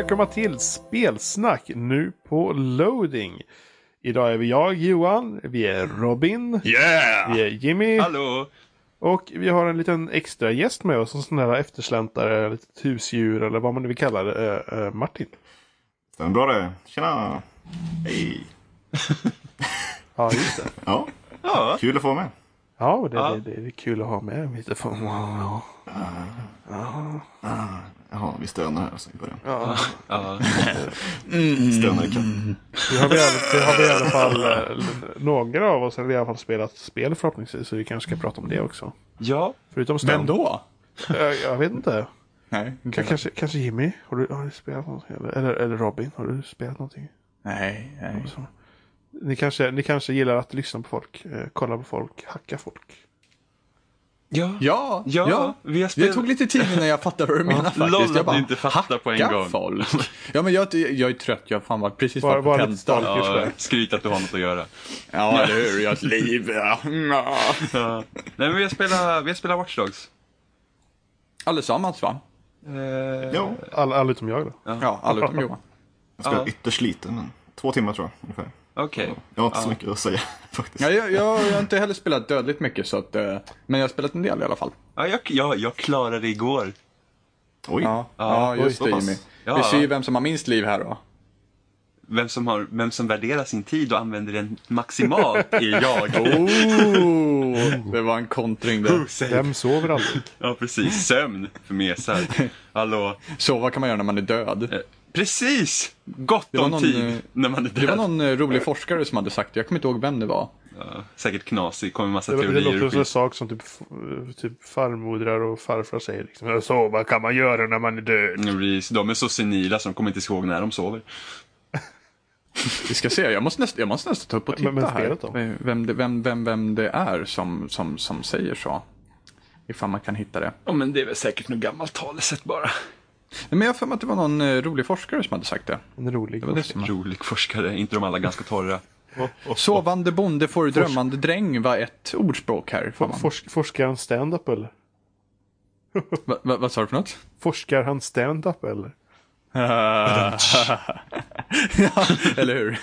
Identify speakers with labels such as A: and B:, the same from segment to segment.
A: Välkomna till Spelsnack nu på loading. Idag är vi jag, Johan, vi är Robin,
B: Yeah!
A: vi är Jimmy
B: Hallå!
A: och vi har en liten extra gäst med oss, en sån där eftersläntare, ett litet husdjur eller vad man nu vill kalla det, eh, eh, Martin.
C: Stämmer bra det. Tjena! Hej!
A: Ja, just det.
C: Ja,
B: Ja,
C: kul att få med.
A: Ja, det,
B: Ja.
A: Det, det är kul att ha med. Lite för, wow.
C: Jaha, vi stönar här så i början.
A: ja.
B: ja.
C: Stönar i katt.
A: Det har vi, i alla- det har vi i alla fall, eh, några av oss har i alla fall spelat spel förhoppningsvis, så vi kanske ska prata om det också.
B: ja.
A: Förutom
D: Vem
A: Stone.
D: då?
A: Eh, Jag vet inte.
D: Nej,
A: K- Kanske, kanske Jimmy? Har du, har du spelat någonting? Eller, eller, Robin? Har du spelat någonting?
D: nej, nej.
A: Ni, kanske, ni kanske gillar att lyssna på folk, eh, kolla på folk, hacka folk.
B: Ja.
D: Ja,
B: Ja,
D: ja.
B: vi har spelat-
D: Det tog lite tid innan jag fattade vad du menar faktiskt.
B: Lol
D: jag
B: att du inte fattar på en gång.
D: Folk. Ja, men jag, jag är trött. Jag har fan varit precis
A: Var-
D: varit på
A: stolt.
B: ja. Skryt att du har något att göra.
D: Ja, eller hur? Jag har ett liv. Ja. Ja.
B: Ja. Nej, men vi har spelat, vi har spelat Watch Dogs.
D: Allesammans va?
B: Eh,
C: Ja,
A: Alla, alla utom jag då.
D: Ja, alla utom Johan.
C: jag spelar
B: Ja.
C: ytterst lite, men två timmar tror jag ungefär.
B: Okej.
C: Jag har inte så mycket att säga faktiskt.
D: Ja, jag, jag, jag har inte heller spelat dödligt mycket, så att, eh, men jag har spelat en del i alla fall.
B: Ja, jag, jag, jag klarade det igår.
C: Oj,
D: Ja, ja just det Jimmy.
B: Ja.
D: Vi ser ju vem som har minst liv här då.
B: Vem som, har, vem som värderar sin tid och använder den maximalt är jag.
D: Oh, det var en kontring där.
A: Vem sover aldrig?
B: Ja, precis. Sömn för mesar. Hallå.
D: Så vad kan man göra när man är död?
B: Eh, Precis! Gott om
D: någon,
B: tid
D: eh,
B: när man är död.
D: Det var någon eh, rolig forskare som hade sagt det. Jag kommer inte ihåg vem det var.
B: Ja, säkert knasig, kommer en massa
A: Det, det
B: teorier.
A: låter som en sak som typ, f- typ farmodrar och farfar säger. Liksom, så vad kan man göra när man är död?
B: Precis. De är så senila så de kommer inte ihåg när de sover.
D: Vi ska se, jag måste jag måste nästan ta upp och titta
A: Men- men
D: här.
A: då?
D: Vem det, vem, vem, vem det är som, som, som säger så. Ifall man kan hitta det.
B: Ja, men det är väl säkert något gammalt talesätt bara.
D: Men jag har för mig att det var någon eh, rolig forskare som hade sagt det.
A: En rolig
D: Det var det som...
B: Rolig forskare, inte de alla ganska torra.
D: Sovande bonde får drömmande dräng var ett ordspråk här. Får man.
A: Forsk, forskar han stand-up eller?
D: Va, va, vad sa du för något?
A: Forskar han stand-up eller?
D: ja, eller hur?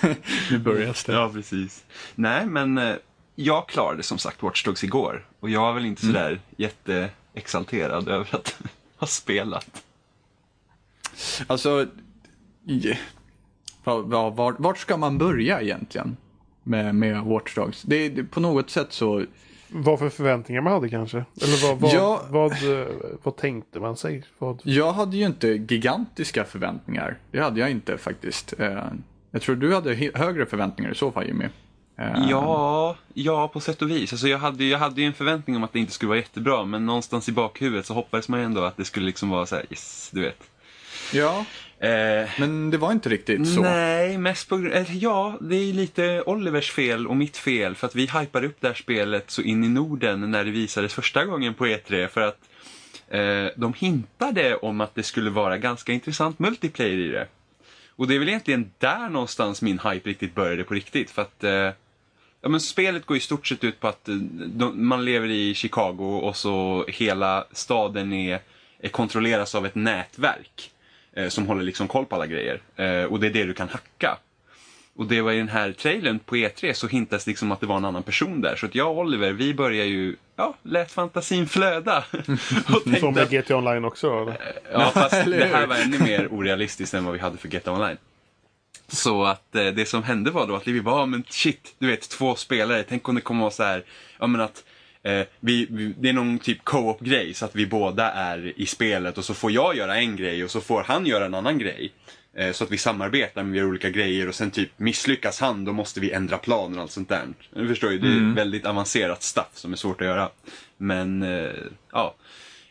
D: Nu börjar det.
B: Ja, precis. Nej, men eh, jag klarade som sagt Watch Dogs igår. Och jag är väl inte sådär jätteexalterad över att ha spelat.
D: Alltså, i- va, va, var, vart ska man börja egentligen? Med, med Watch Dogs? Det, det, på något sätt så,
A: Vad för förväntningar man hade kanske? Eller vad, vad,
D: Ja.
A: vad, eh, vad tänkte man sig? Vad,
D: jag hade ju inte gigantiska förväntningar. Det hade jag inte faktiskt. Eh, jag tror du hade högre förväntningar i så fall Jimmy. Eh,
B: Ja, ja, på sätt och vis. Alltså, jag, hade, jag hade ju en förväntning om att det inte skulle vara jättebra, men någonstans i bakhuvudet så hoppades man ju ändå att det skulle liksom vara så här, yes, du vet.
D: Ja,
B: Eh,
D: men det var inte riktigt så.
B: Nej, mest på grund... eller Ja, det är lite Olivers fel och mitt fel för att vi hypade upp det här spelet så in i Norden när det visades första gången på E3 för att eh, de hintade om att det skulle vara ganska intressant multiplayer i det. Och det är väl egentligen där någonstans min hype riktigt började på riktigt för att eh, Ja, men spelet går i stort sett ut på att eh, de, man lever i Chicago och så hela staden är, är kontrolleras av ett nätverk eh, som håller liksom koll på alla grejer. Eh, och det är det du kan hacka. Och det var i den här trailern på E3 så hintas liksom att det var en annan person där. Så att jag och Oliver, vi börjar ju, ja, lät fantasin flöda. och
A: som
B: tänkte
A: med GT Online också? Eller?
B: ja, fast det här var ännu mer orealistiskt än vad vi hade för Get Online. Så att eh, det som hände var då att vi var, men shit, du vet två spelare, tänk om det kommer vara så här, ja men att eh, vi, vi, det är någon typ co-op grej så att vi båda är i spelet och så får jag göra en grej och så får han göra en annan grej. Eh, så att vi samarbetar med olika grejer och sen typ misslyckas han då måste vi ändra planer och allt sånt där. Du förstår ju, det är väldigt avancerat stuff som är svårt att göra. Men, eh, ja.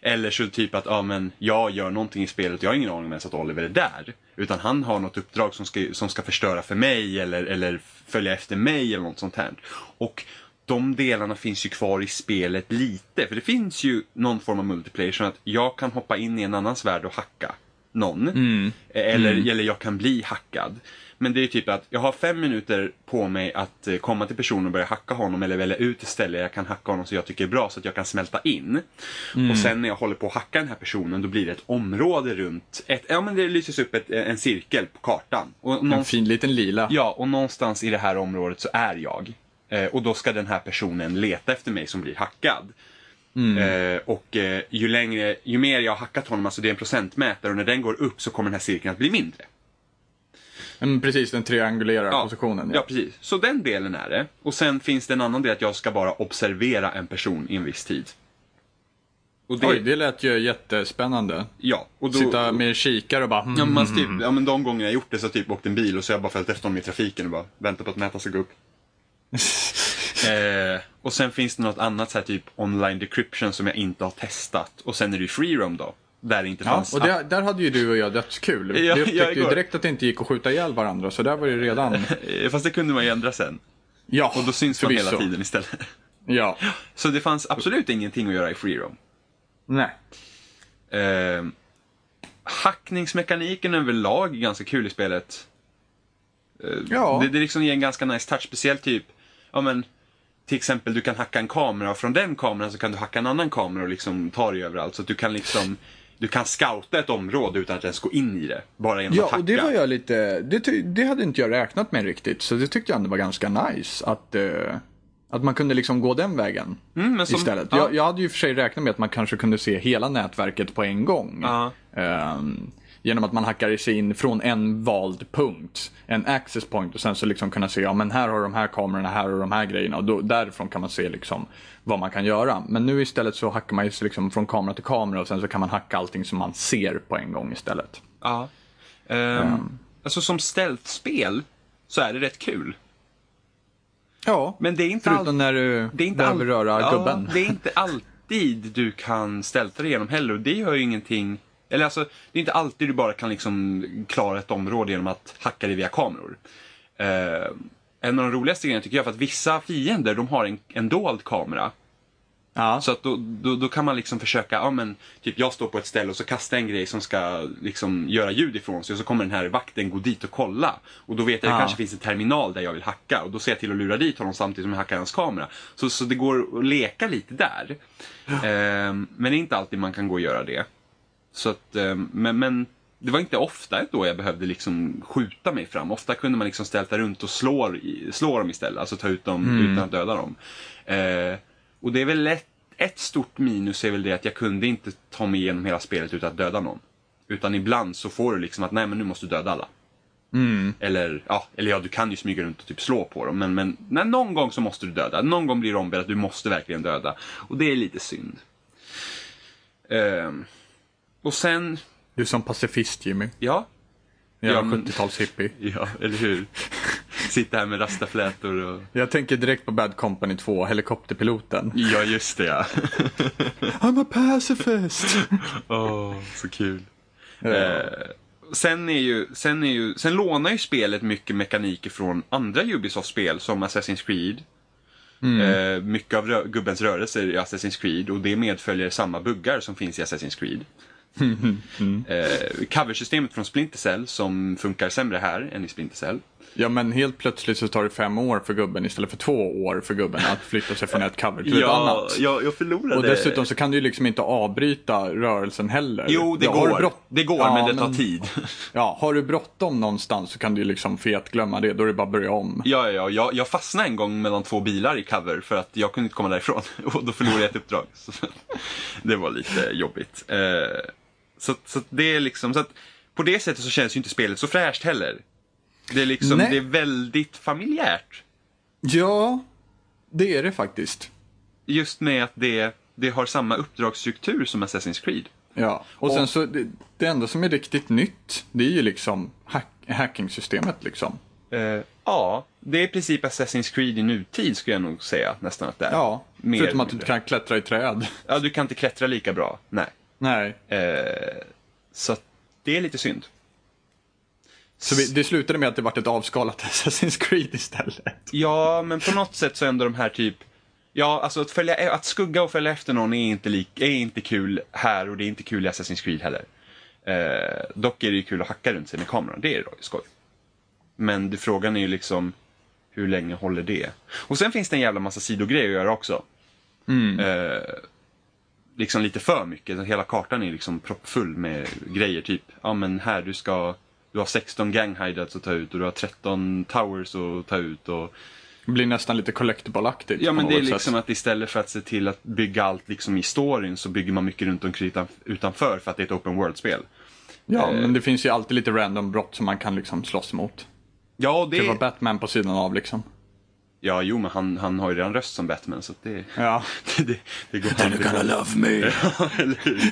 B: Eller så typ att, ja men jag gör någonting i spelet, jag har ingen aning om ens att Oliver är där. Utan han har något uppdrag som ska, som ska förstöra för mig eller, eller följa efter mig eller något sånt här. Och de delarna finns ju kvar i spelet lite. För det finns ju någon form av multiplayer så att jag kan hoppa in i en annans värld och hacka någon. Eh, Eller, eller jag kan bli hackad. Men det är typ att jag har fem minuter på mig att eh, komma till personen och börja hacka honom eller välja ut ett ställe jag kan hacka honom så jag tycker är bra så att jag kan smälta in. Och sen när jag håller på att hacka den här personen då blir det ett område runt, ett, ja men det lyses upp ett, en cirkel på kartan. Och
D: En fin liten lila.
B: Ja, och någonstans i det här området så är jag. Eh, och då ska den här personen leta efter mig som blir hackad. Eh, och eh, ju längre, ju mer jag har hackat honom, alltså det är en procentmätare och när den går upp så kommer den här cirkeln att bli mindre.
D: Mm, precis, den triangulära positionen.
B: Ja. precis. Så den delen är det. Och sen finns det en annan del att jag ska bara observera en person i en viss tid. Och det,
D: Oj, det lät ju jättespännande.
B: ja, och då,
D: Sitta med kikare och bara hmm,
B: Ja, men man typ, ja, men de gånger jag gjort det så har typ åkt en bil och så har jag bara följt efter honom i trafiken och bara väntat på att mätaren ska gå upp. eh, och sen finns det något annat så här typ online decryption som jag inte har testat. Och sen är det ju free roam då. Där det inte
D: Ja,
B: fanns
D: och där, där hade ju du och jag dödskul.
B: Ja,
D: Vi
B: ja,
D: upptäckte ju
B: igår.
D: direkt att det inte gick att skjuta ihjäl varandra, så där var det redan...
B: Eh, Fast det kunde man ju ändra sen.
D: Ja,
B: Och då syns man hela tiden istället.
D: Ja.
B: Så det fanns absolut ingenting att göra i free roam.
D: Nej.
B: Eh, hackningsmekaniken överlag är ganska kul i spelet. Eh,
D: Ja.
B: det, det liksom ger en ganska nice touch, speciellt typ, ja men, till exempel du kan hacka en kamera och från den kameran så kan du hacka en annan kamera och liksom ta dig överallt. Så att du kan liksom, du kan scouta ett område utan att ens gå in i det. Bara genom att
D: Ja,
B: hacka.
D: och det var jag lite... Det, det hade inte jag räknat med riktigt, så det tyckte jag ändå var ganska nice. Att, eh, att man kunde liksom gå den vägen
B: Mm, som-
D: istället.
B: ja.
D: Jag, jag hade ju för sig räknat med att man kanske kunde se hela nätverket på en gång.
B: Ja.
D: Ehm, genom att man hackar sig in från en vald punkt, en access point och sen så liksom kunna se, ja men här har de här kamerorna, här har de här grejerna och då, därifrån kan man se liksom vad man kan göra. Men nu istället så hackar man ju sig liksom från kamera till kamera och sen så kan man hacka allting som man ser på en gång istället.
B: Ja. Ehm, Alltså som stealth-spel så är det rätt kul.
D: Ja,
B: Men det är inte
D: förutom när du
B: Det är inte
D: behöver
B: all-
D: röra
B: ja,
D: gubben.
B: Det är inte alltid du kan ställta dig igenom heller och det gör ju ingenting. Eller alltså, det är inte alltid du bara kan liksom klara ett område genom att hacka dig via kameror. Eh, en av de roligaste grejerna tycker jag är för att vissa fiender de har en, en dold kamera.
D: Ja.
B: Så att då, då, då kan man liksom försöka, ja men typ jag står på ett ställe och så kastar jag en grej som ska liksom göra ljud ifrån sig och så kommer den här vakten gå dit och kolla. Och då vet jag att det
D: Ja.
B: kanske finns en terminal där jag vill hacka och då ser jag till att lura dit honom samtidigt som jag hackar hans kamera. Så, så det går att leka lite där. Ehm, men det är inte alltid man kan gå och göra det. Så att, ehm, men, men det var inte ofta då jag behövde liksom skjuta mig fram. Ofta kunde man liksom ställa runt och slå, slå dem istället, alltså ta ut dem utan att döda dem. Eh, och det är väl ett, ett stort minus är väl det att jag kunde inte ta mig igenom hela spelet utan att döda någon. Utan ibland så får du liksom att nej men nu måste du döda alla. Eller, ja, eller ja, du kan ju smyga runt och typ slå på dem. Men, men nej, någon gång så måste du döda. Någon gång blir det ombedd att du måste verkligen döda. Och det är lite synd. Ehm, och sen,
D: Du är som pacifist Jimmy.
B: ja,
D: Jag är
B: Ja, men-
D: 70-tals-hippie.
B: ja, eller hur? Sitta här med rastaflätor och...
D: Jag tänker direkt på Bad Company 2, helikopterpiloten.
B: Ja, just det ja.
D: I'm a pacifist!
B: Åh, så kul.
D: Ja.
B: Eh, sen, är ju, sen, är ju, sen lånar ju spelet mycket mekaniker från andra Ubisoft-spel som Assassin's Creed. Eh, mycket av rö- gubbens rörelser i Assassin's Creed och det medföljer samma buggar som finns i Assassin's Creed. Eh, coversystemet från Splinter Cell som funkar sämre här än i Splinter Cell.
D: Ja men helt plötsligt så tar det fem år för gubben istället för två år för gubben att flytta sig från ett cover till ett annat.
B: jag, jag förlorade.
D: Och dessutom så kan du ju liksom inte avbryta rörelsen heller.
B: Jo, det
D: Ja,
B: går. Det går,
D: Ja,
B: men det tar tid.
D: Ja, har du bråttom någonstans så kan du ju liksom fet glömma det. Då är det bara att börja om.
B: Ja, ja, ja. Jag, jag fastnade en gång mellan två bilar i cover för att jag kunde inte komma därifrån. Och då förlorade jag ett uppdrag. Så, det var lite jobbigt. Så, så det är liksom, så att på det sättet så känns ju inte spelet så fräscht heller. Det är liksom,
D: Nej.
B: det är väldigt familjärt.
D: Ja, det är det faktiskt.
B: Just med att det, det har samma uppdragsstruktur som Assassin's Creed.
D: Ja, och,
B: Och-
D: sen så det, det enda som är riktigt nytt, det är ju liksom hack, hackingsystemet liksom.
B: Eh, ja, det är i princip Assassin's Creed i nutid skulle jag nog säga nästan att det är.
D: Ja,
B: Mer
D: förutom att du
B: mindre.
D: kan klättra i träd.
B: Ja, du kan inte klättra lika bra. Nej.
D: Nej.
B: Eh, så det är lite synd.
D: Så vi, det slutade med att det vart ett avskalat Assassin's Creed istället.
B: Ja, men på något sätt så ändå de här typ... Ja, alltså att, följa, att skugga och följa efter någon är inte, lik, är inte kul här och det är inte kul i Assassin's Creed heller. Eh, dock är det ju kul att hacka runt sig med kameran, det är det skoj. Men det, frågan är ju liksom hur länge håller det? Och sen finns det en jävla massa sidogrejer att göra också. Eh, liksom lite för mycket. Hela kartan är liksom proppfull med grejer. Typ, ja men här du ska, du har 16 gang hideouts att ta ut och du har 13 towers att ta ut. Och,
D: Det blir nästan lite collectible-aktigt.
B: ja men det är
D: något
B: liksom
D: sätt.
B: att istället för att se till att bygga allt liksom i storyn så bygger man mycket runt omkring utan, utanför för att det är ett open world-spel.
D: Ja,
B: eh,
D: men det finns ju alltid lite random brott som man kan liksom slåss mot.
B: Ja, och
D: Det var
B: det...
D: Batman på sidan av liksom.
B: Ja, jo men han, han har ju redan röst som Batman så det...
D: Ja.
B: det, det går hand i hand.
D: love me.
B: Eller?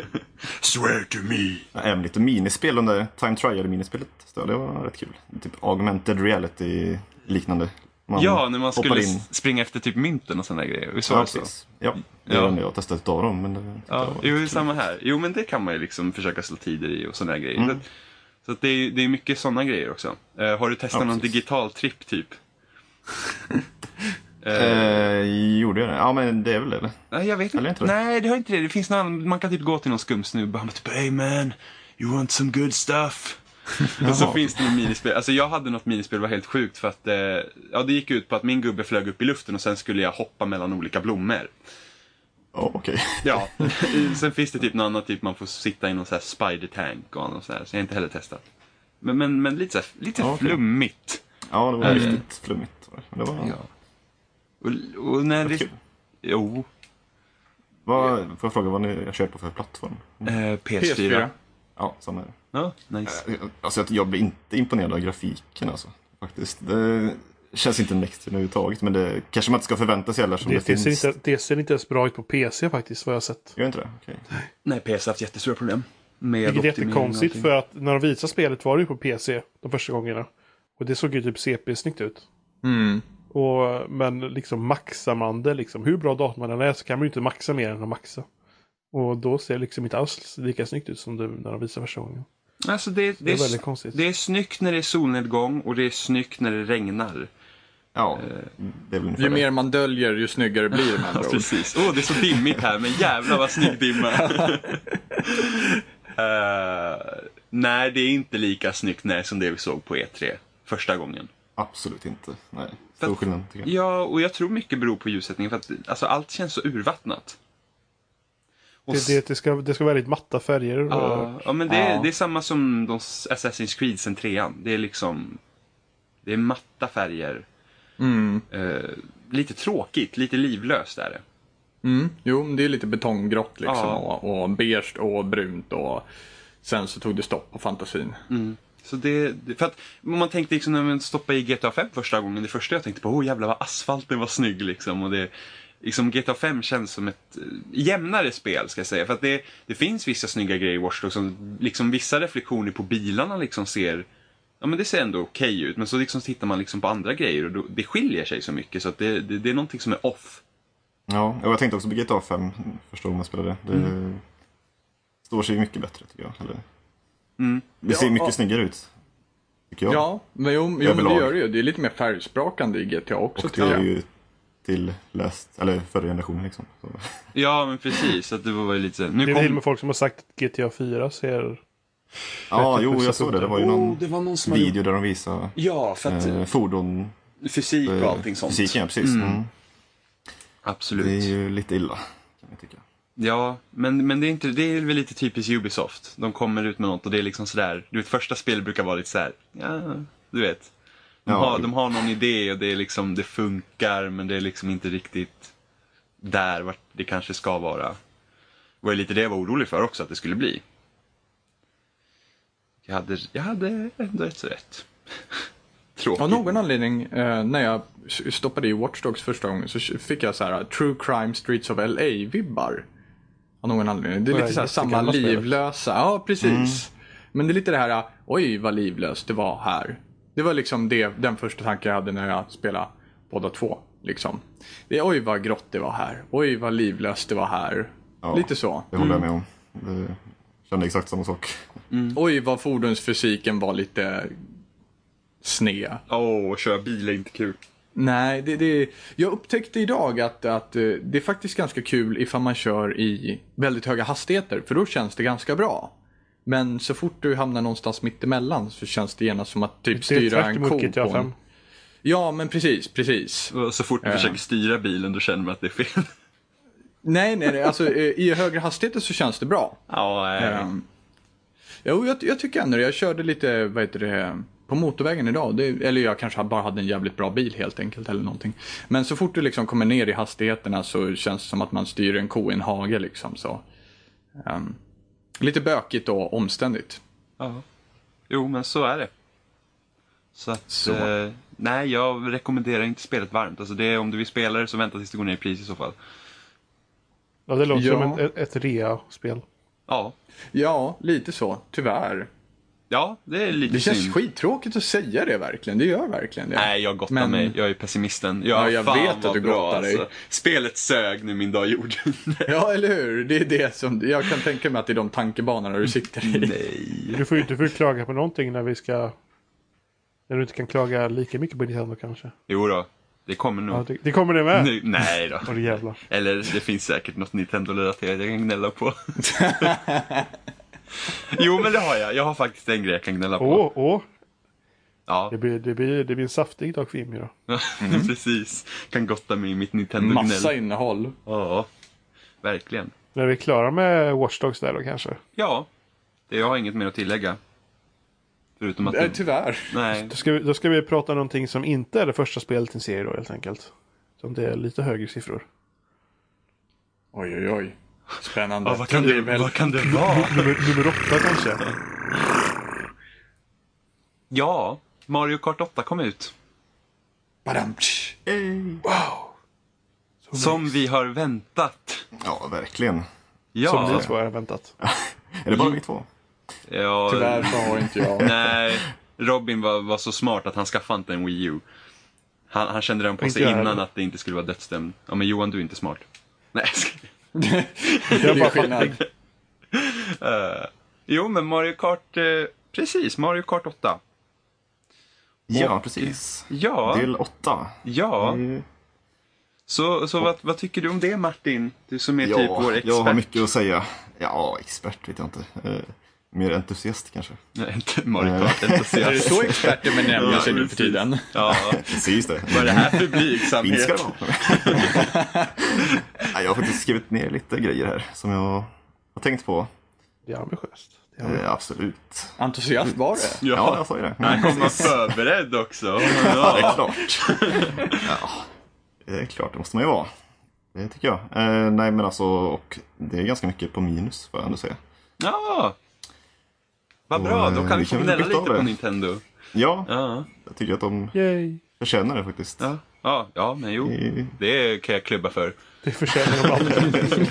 B: Swear to me.
C: Ja, Även lite minispel, de där Time Trial-minispelet. Det var rätt kul. Typ augmented reality liknande. Man
B: Ja, när man skulle
C: in.
B: springa efter typ mynten och sådana grejer. Visst var
C: Ja,
B: det så?
C: precis. Ja, det
B: Ja.
C: var jag har testat ett av dem. Men det, det
B: Ja,
C: var
B: jo, samma här. Jo, men det kan man ju liksom försöka slå tider i och sådana grejer.
C: Mm.
B: Så, att, så att det, är, det är mycket sådana grejer också. Eh, har du testat
C: Ja,
B: någon
C: precis.
B: digital tripp typ?
C: Eh, gjorde jag det? Ja, men det är väl det eller?
B: Nej, jag vet inte.
C: inte?
B: Nej, det har inte det. Det finns någon, man kan typ gå till någon skum snubbe och bara typ Hey man, you want some good stuff? och så finns det minispel. Alltså jag hade något minispel, det var helt sjukt för att eh, ja, det gick ut på att min gubbe flög upp i luften och sen skulle jag hoppa mellan olika blommor.
C: Ja, okej.
B: Ja, sen finns det typ något annat, typ man får sitta i någon sån här spider tank och något så här, så jag har inte heller testat. Men, men, men lite, så här, lite
C: okej.
B: flummigt.
C: Ja, det var
B: Eh.
C: riktigt flummigt. Det. Men det var...
B: Ja. Och, och när det... Jo,
C: Vad, får jag fråga vad ni har kört på för plattform?
B: eh, PS4.
D: PS4.
C: Ja, samma här.
B: Ja, nice.
C: Eh, Alltså, jag- blir inte imponerad av grafiken alltså. Faktiskt. Det känns inte next gen överhuvudtaget. Men det kanske man inte ska förvänta sig heller. Som det,
A: Det,
C: finns.
A: inte, det ser inte ens bra ut på PC faktiskt, vad jag har sett.
C: Gör inte det? Okej.
B: Nej, PS har haft jättestora problem. Med
A: Vilket är jättekonstigt för att när de visade spelet var det ju på PC de första gångerna. Och det såg ju typ CP-snyggt ut.
D: Mm.
A: Och, men liksom maxar man det, liksom, hur bra dator man än är så kan man ju inte maxa mer än att maxa. Och då ser det liksom inte alls lika snyggt ut som det när de visade första gången.
B: Alltså det, det,
A: Det är väldigt konstigt.
B: det är snyggt när det är solnedgång och det är snyggt när det regnar.
C: Ja,
B: Eh.
C: det är väl
D: Ju
C: det.
D: mer man döljer, ju snyggare blir det med.
B: Precis. Åh, det är så dimmigt här, men jävlar vad snygg dimma. Eh, nej, det är inte lika snyggt nej, som det vi såg på E3 första gången.
C: Absolut inte. Nej, stor
B: att-
C: skillnad tycker jag.
B: Ja, och jag tror mycket beror på ljussättningen för att alltså, allt känns så urvattnat. Och
A: Det, det, det, ska, det ska vara väldigt matta färger. och-
B: Ja, ja men det, är,
D: Ja.
B: det är samma som de Assassin's Creed sen trean. Det är liksom... Det är matta färger.
D: Mm.
B: Eh, lite tråkigt, lite livlöst är det.
D: Mm. Jo, det är lite betonggrått liksom.
B: Ja.
D: Och, och beige och brunt och sen så tog det stopp på fantasin.
B: Så det, för att om man tänkte liksom när man stoppade i GTA 5 första gången, det första jag tänkte på, åh jävlar vad asfalten var snygg liksom. Och det, liksom GTA 5 känns som ett eh, jämnare spel ska jag säga. För att det, det finns vissa snygga grejer i Watch Dogs, som liksom vissa reflektioner på bilarna liksom ser, ja men det ser ändå okej ut. Men så liksom tittar man liksom på andra grejer och då, det skiljer sig så mycket så att det, det, det är någonting som är off.
C: Ja, och jag tänkte också på GTA 5 första gången man spelade. Det
B: Mm.
C: står sig mycket bättre tycker jag. Eller,
B: Mm.
C: det ser
D: Ja,
C: mycket
D: ja.
C: snyggare ut. Tycker jag.
D: Ja, men jo, jo men det gör det ju. Det är lite mer färgsprakande i GTA också
C: och det är ju till läst, eller förra generationen liksom. Så.
B: Ja men precis, att det var lite så- nu
A: Det är till och
B: kom...
A: med folk som har sagt att GTA 4 ser...
C: Ja, jo, jag såg det. Det var ju
B: Oh,
C: någon
B: det var någon som hade...
C: video där de visade
B: Ja, för att
C: eh, fordon.
B: fysik och
C: eh,
B: allting sånt.
C: Fysiken, ja, precis. Mm.
B: Absolut.
C: Det är ju lite illa, kan jag tycka.
B: Ja, men, men det, är inte, det är väl lite typiskt Ubisoft. De kommer ut med något och det är liksom sådär, du vet första spel brukar vara lite såhär, ja, du vet. De,
C: Ja.
B: har, de har någon idé och det är liksom, det funkar men det är liksom inte riktigt där vart det kanske ska vara. Det var lite det jag var orolig för också att det skulle bli. Jag hade, jag hade ändå ett så rätt. Tråkigt.
D: Av någon anledning, eh, när jag stoppade i Watch Dogs första gången så fick jag så här True Crime Streets of LA-vibbar. Av någon anledning. Det är lite så här samma livlösa. Ja, precis. Men det är lite det här, oj vad livlöst det var här. Det var liksom det, den första tanken jag hade när jag spelade båda två. Liksom. Det är, oj vad grått det var här. Oj vad livlöst det var här.
C: Ja.
D: Lite så.
C: Det håller jag med om. Det kände exakt samma sak.
D: Oj vad fordonsfysiken var lite sned.
B: Åh, köra bil är inte kul.
D: Nej, det, det, jag upptäckte idag att, att eh, det är faktiskt ganska kul ifall man kör i väldigt höga hastigheter, för då känns det ganska bra. Men så fort du hamnar någonstans mittemellan så känns det genast som att typ styra en ko på
A: 5.
D: en... Ja, men precis, precis.
B: Så fort du
D: Ja.
B: försöker styra bilen då känner man att det är fel.
D: Nej, nej, nej. Alltså, eh, i högre hastigheter så känns det bra.
B: ja, eh,
D: Um, jo, jag, jag tycker ändå det. Jag körde lite, vad heter det, på motorvägen idag. Det, eller jag kanske bara hade en jävligt bra bil helt enkelt eller någonting. Men så fort du liksom kommer ner i hastigheterna så känns det som att man styr en ko i en hage liksom. Så. Ehm, lite bökigt och omständigt.
B: ja. Jo, men så är det. Så att,
D: Så.
B: Eh, nej, jag rekommenderar inte spelet varmt. Alltså det är, om du vill spela det så vänta tills det går ner i pris i så fall.
A: Ja, det låter
D: Ja.
A: som ett, ett rea-spel.
B: Ja,
D: Ja, lite så. Tyvärr.
B: Ja det är lite
D: Det känns
B: synd.
D: skittråkigt att säga det verkligen. Det gör verkligen det.
B: Nej, jag gottar
D: Men-
B: mig. Jag är pessimisten. Ja,
D: Ja, jag
B: fan
D: vet att du
B: bra,
D: gottar dig.
B: Alltså. Spelet sög nu min dag gjord.
D: Ja, eller hur? Det är det som, jag kan tänka mig att det är de tankebanorna du sitter i.
B: Nej.
A: Du får ju du får klaga på någonting när vi ska... När du inte kan klaga lika mycket på Nintendo kanske.
B: Jo då, det kommer nog.
A: Ja, det, det kommer det med.
B: Nu, nej då. Eller det finns säkert något Nintendo-relaterat jag kan gnälla på. jo, men det har jag. Jag har faktiskt en grej jag kan gnälla på.
A: Åh, åh.
B: Ja,
A: Det blir, det, blir, det blir en saftig dag för Jimmy då.
B: precis. Kan gotta mig i mitt Nintendo-gnäll.
D: Massa innehåll.
B: Ja, verkligen.
A: När vi är klara med Watch Dogs där då kanske.
B: Ja, det, jag har inget mer att tillägga. Förutom att...
D: Nej,
B: Det,
D: tyvärr.
B: nej,
A: Då ska, vi, då ska vi prata om någonting som inte är det första spelet i en serie då helt enkelt. Som det är lite högre siffror.
D: Oj, oj, oj. Spännande.
B: ja, vad, kan det, vad kan det vara?
A: Nummer, nummer åtta kanske.
B: Ja, Mario Kart 8 kom ut.
D: Badam, tsch.
B: Som vi har väntat.
C: Ja, verkligen.
B: Ja,
A: Som ni två har väntat.
C: Är det bara vi två?
B: ja
D: Tyvärr så har inte jag.
B: Nej, Robin var, var så smart att han skaffade inte en Wii U. Han, han kände redan på sig innan att det inte skulle vara dödsdömd. Ja, men Johan, du är inte smart. Nej.
D: Det är skillnad.
B: Eh, Jo, men Mario Kart, eh, precis, Mario Kart 8.
C: Ja, precis.
B: Ja,
C: Del 8.
B: ja.
C: Mm.
B: Så, så vad, vad tycker du om det Martin? Du som är typ vår
C: Ja,
B: expert.
C: jag har mycket att säga. Ja, expert vet jag inte. Mer entusiast kanske.
B: Nej, inte Mario. Kart
D: Är
B: entusiast.
D: så experter benämner
B: Ja,
D: sig nu för
B: precis.
D: tiden?
B: Ja,
C: Precis det.
B: vad är det här för
C: Fint ska
B: blygsamhet?
C: det vara. Ja, jag har faktiskt skrivit ner lite grejer här som jag har tänkt på.
A: Det är ambitiöst. Det är ambitiöst.
C: Eh, absolut.
D: Entusiast var det.
C: Ja, jag sa ju det.
B: Han kommer förberedd också.
C: Ja, det
B: Ja.
C: är klart. Ja, det är klart, det måste man ju vara. Det tycker jag. Eh, nej, men alltså, och det är ganska mycket på minus, får jag ändå säga.
B: ja. Vad bra, då
C: eh,
B: kan vi
C: vi
B: få gnälla lite på. Nintendo.
C: Ja,
B: Ja,
C: jag tycker att de
A: Yay.
C: förtjänar det faktiskt.
B: ja, ja, ja men jo. Det kan jag klubba för.
A: Det förtjänar de aldrig.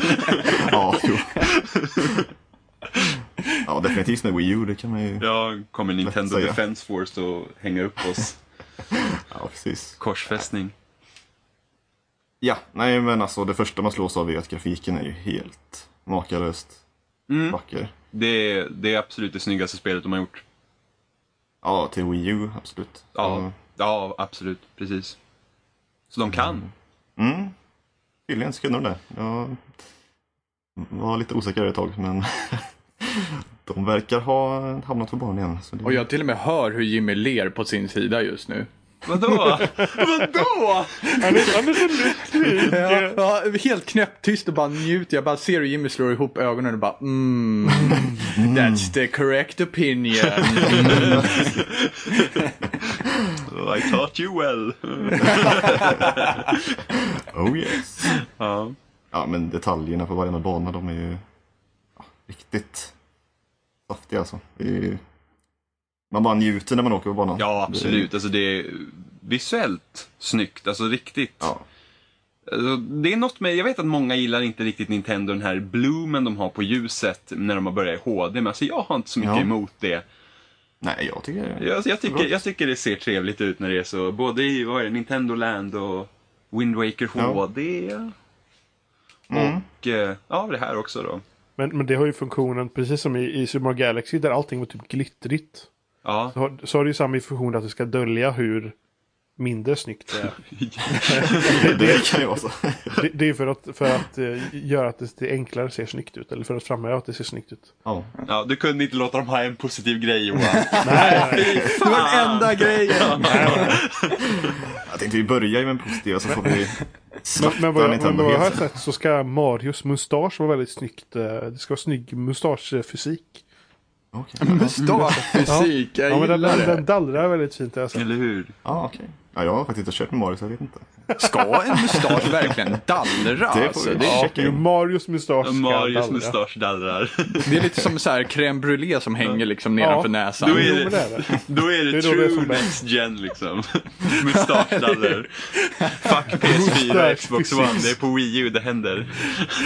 C: Ja, jo. Ja, definitivt med Wii U, det kan man ju.
B: Ja, kommer Nintendo
C: säga.
B: Defense Force att hänga upp oss.
C: Ja, precis.
B: Korsfästning.
C: Ja, nej men alltså det första man slås av är att grafiken är ju helt makalöst
B: Mm.
C: vacker.
B: Det är, det är absolut det snyggaste spelet de har gjort.
C: Ja, till Wii U, absolut.
B: Ja, ja absolut. Precis. Så de kan.
C: Mm. Tydligen så kunde de det. Jag var lite osäker ett tag, men de verkar ha hamnat på banan igen. Så det...
D: Och jag till och med hör hur Jimmy ler på sin sida just nu.
B: Vadå? Vadå?
A: Han är, han är så lycklig.
D: Ja, ja, helt knäpptyst och bara njuter. Jag bara ser hur Jimmy slår ihop ögonen och bara mm, That's the correct opinion.
B: I taught you well.
C: Oh yes.
B: Ja.
C: Ja, men detaljerna på varje bana, de är ju riktigt saftiga alltså. Det är ju... Man bara njuter när man åker på banan.
B: ja, absolut. Alltså det är visuellt snyggt. Alltså riktigt.
C: Det, ja.
B: Alltså, det är något med, jag vet att många gillar inte riktigt Nintendo, den här bloomen de har på ljuset när de har börjat i HD. Men alltså jag har inte så mycket
C: Ja.
B: emot det.
C: Nej, jag tycker det.
B: Jag, jag, tycker, jag tycker det ser trevligt ut när det är så. Både i vad är det, Nintendo Land och Wind Waker
C: Ja.
B: HD.
C: Mm.
B: Och eh, ja, det här också då.
A: Men, men det har ju funktionen, precis som i, i Super Mario Galaxy, där allting var typ glittrigt.
B: Ja,
A: Så har, så har det ju samma funktion att det ska dölja hur mindre snyggt. är.
C: Det kan ju vara så.
A: det, det är för att, för att eh, göra att det, det enklare ser snyggt ut. Eller för att framhäva att det ser snyggt ut.
C: Ja.
B: Ja, du kunde inte låta dem ha en positiv grej Johan.
A: Nej,
D: Det var den enda grejen!
C: Jag tänkte vi börjar ju med en positiv så får vi
A: Men, men vad jag, men vad jag har sett så ska Marios mustasch vara väldigt snyggt. eh, Det ska vara snygg mustaschfysik.
C: Okej.
D: Mustaschfysik, jag
A: Ja, men den, den, dallrar väldigt fint. sett.
B: Eller hur?
C: Ja, okej. Ja, jag har faktiskt inte kört med Mario så jag vet inte.
D: Ska en mustasch verkligen dallra?
C: Det får
D: Alltså, det,
A: Ja,
C: checka
A: jo,
C: in.
A: Marios mustasch ska
B: Marius
A: dallra.
B: mustasch dallrar.
D: det är lite som så här crème brûlée som hänger liksom nedanför näsan.
B: Då är det-
A: är.
B: Då är det,
A: Det är då det är
B: true next gen liksom. Mustaschdallrar. Fuck PS4 och Xbox One. Det är på Wii U det händer.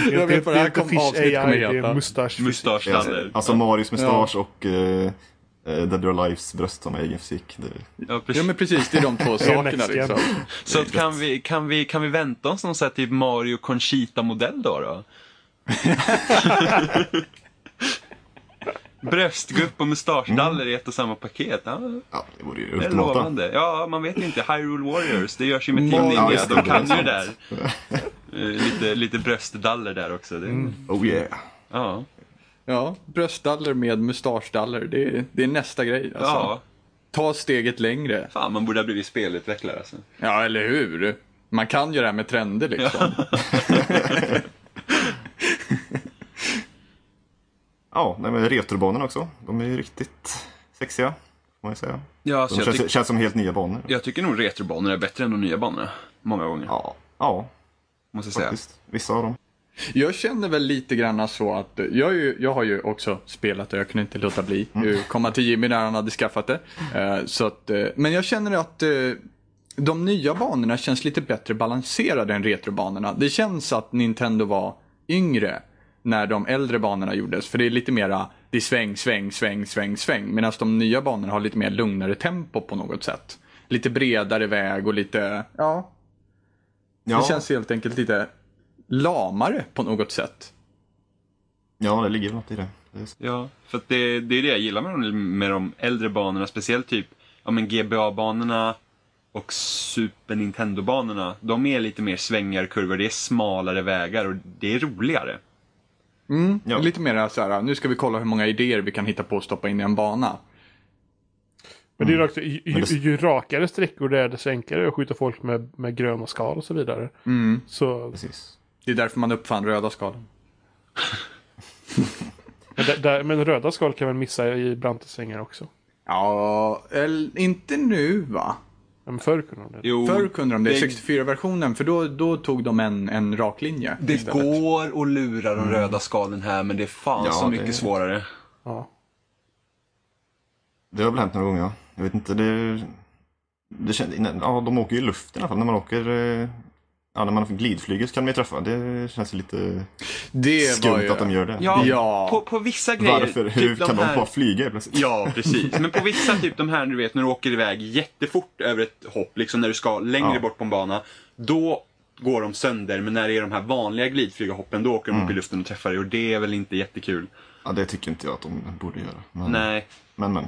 A: Det är
D: Jag vet vad
A: det är
D: här kom-
A: Fish
D: avsnitt kommer heta.
A: är.
B: Mustaschdaller.
C: Alltså Marios mustasch och uh, Dead or Alives bröst som egen fysik. Det...
B: Ja,
D: Ja
B: precis.
D: men precis, det är de två sakerna liksom.
B: Så att kan, vi, kan, vi, kan vi vänta oss någon sån här typ Mario Conchita-modell då? då? Bröstgupp och mustaschdaller i ett och samma paket. Ja,
C: Ja, det vore ju
B: det är
C: ultimata.
B: lovande. Ja, man vet inte. Hyrule Warriors, det görs ju med Team
C: Ja,
B: Ninja.
C: det,
B: De kan
C: är
B: ju det där. Eh, Lite, lite bröstdaller där också. Det,
C: Oh yeah.
B: Ja.
D: Ja, bröstdaller med mustaschdaller, det, är- det är nästa grej alltså.
B: ja,
D: Ta steget längre.
B: fan man borde ha blivit spelutvecklare alltså.
D: Ja, eller hur? Man kan ju det här med trender liksom.
C: Ja, nej, men retrobanorna också. De är ju riktigt sexiga. Får man ju säga.
B: Ja,
C: De
B: så jag,
C: känns,
B: tyck-
C: känns som helt nya banor.
B: jag tycker nog retrobanor är bättre än de nya banorna. Många gånger,
C: Ja, ja
B: måste jag säga.
C: faktiskt. Vissa av dem.
D: Jag känner väl lite grann så att, jag, ju, jag har ju också spelat och jag kunde inte låta bli att komma till Jimmy när han hade skaffat det. Eh, så att, eh, men jag känner att eh, de nya banorna känns lite bättre balanserade än retrobanorna. Det känns att Nintendo var yngre när de äldre banorna gjordes. För det är lite mera, det är sväng, sväng, sväng, sväng, sväng. Medan de nya banorna har lite mer lugnare tempo på något sätt. Lite bredare väg och lite, ja,
C: Ja,
D: det känns helt enkelt lite lamare på något sätt.
C: ja, det ligger något i det.
B: Ja, för att det, det är det jag gillar med de, med de äldre banorna. Speciellt typ ja, men GBA-banorna och Super Nintendo-banorna. De är lite mer svängigare kurvor, det är smalare vägar och det är roligare.
D: Mm,
C: Ja.
D: Lite mer så här, nu ska vi kolla hur många idéer vi kan hitta på att stoppa in i en bana.
A: Men det är ju, också, ju, ju, ju rakare sträckor det är, desto enklare är att skjuta folk med, med gröna skal och så vidare.
D: Mm.
A: Så
C: Precis.
D: Det är därför man uppfann röda skal.
A: men, där, där, men röda skal kan man missa i branta svängar också.
D: Ja, eller inte nu va?
A: Ja, men förr kunde de det.
B: Jo,
D: Förr kunde de det,
B: det-
D: 64-versionen, för då, då tog de en, en rak linje
B: Det
D: istället.
B: går att lura de röda skalen här men det är fan
C: Ja,
B: så
C: det-
B: mycket svårare.
A: Ja.
C: Det har väl hänt några gånger, ja. Jag vet inte, det... det känns, ja, de åker ju i luften i alla fall. När man åker... Ja, när man glidflyger så kan de ju träffa. Det känns lite
D: Det
C: skumt
D: ju...
C: att de gör det.
B: Ja,
D: Ja.
B: På, på vissa grejer.
C: Varför? Hur
B: typ
C: kan de
B: här-
C: bara flyga plötsligt?
B: Ja, precis. Men på vissa, typ de här, du vet, när du åker iväg jättefort över ett hopp, liksom när du ska längre
C: Ja.
B: bort på en bana, då går de sönder. Men när det är de här vanliga glidflygarhoppen, då åker de
C: Mm.
B: upp i luften och träffar dig och det är väl inte jättekul.
C: Ja, det tycker inte jag att de borde göra. Men,
B: Nej.
C: men, men.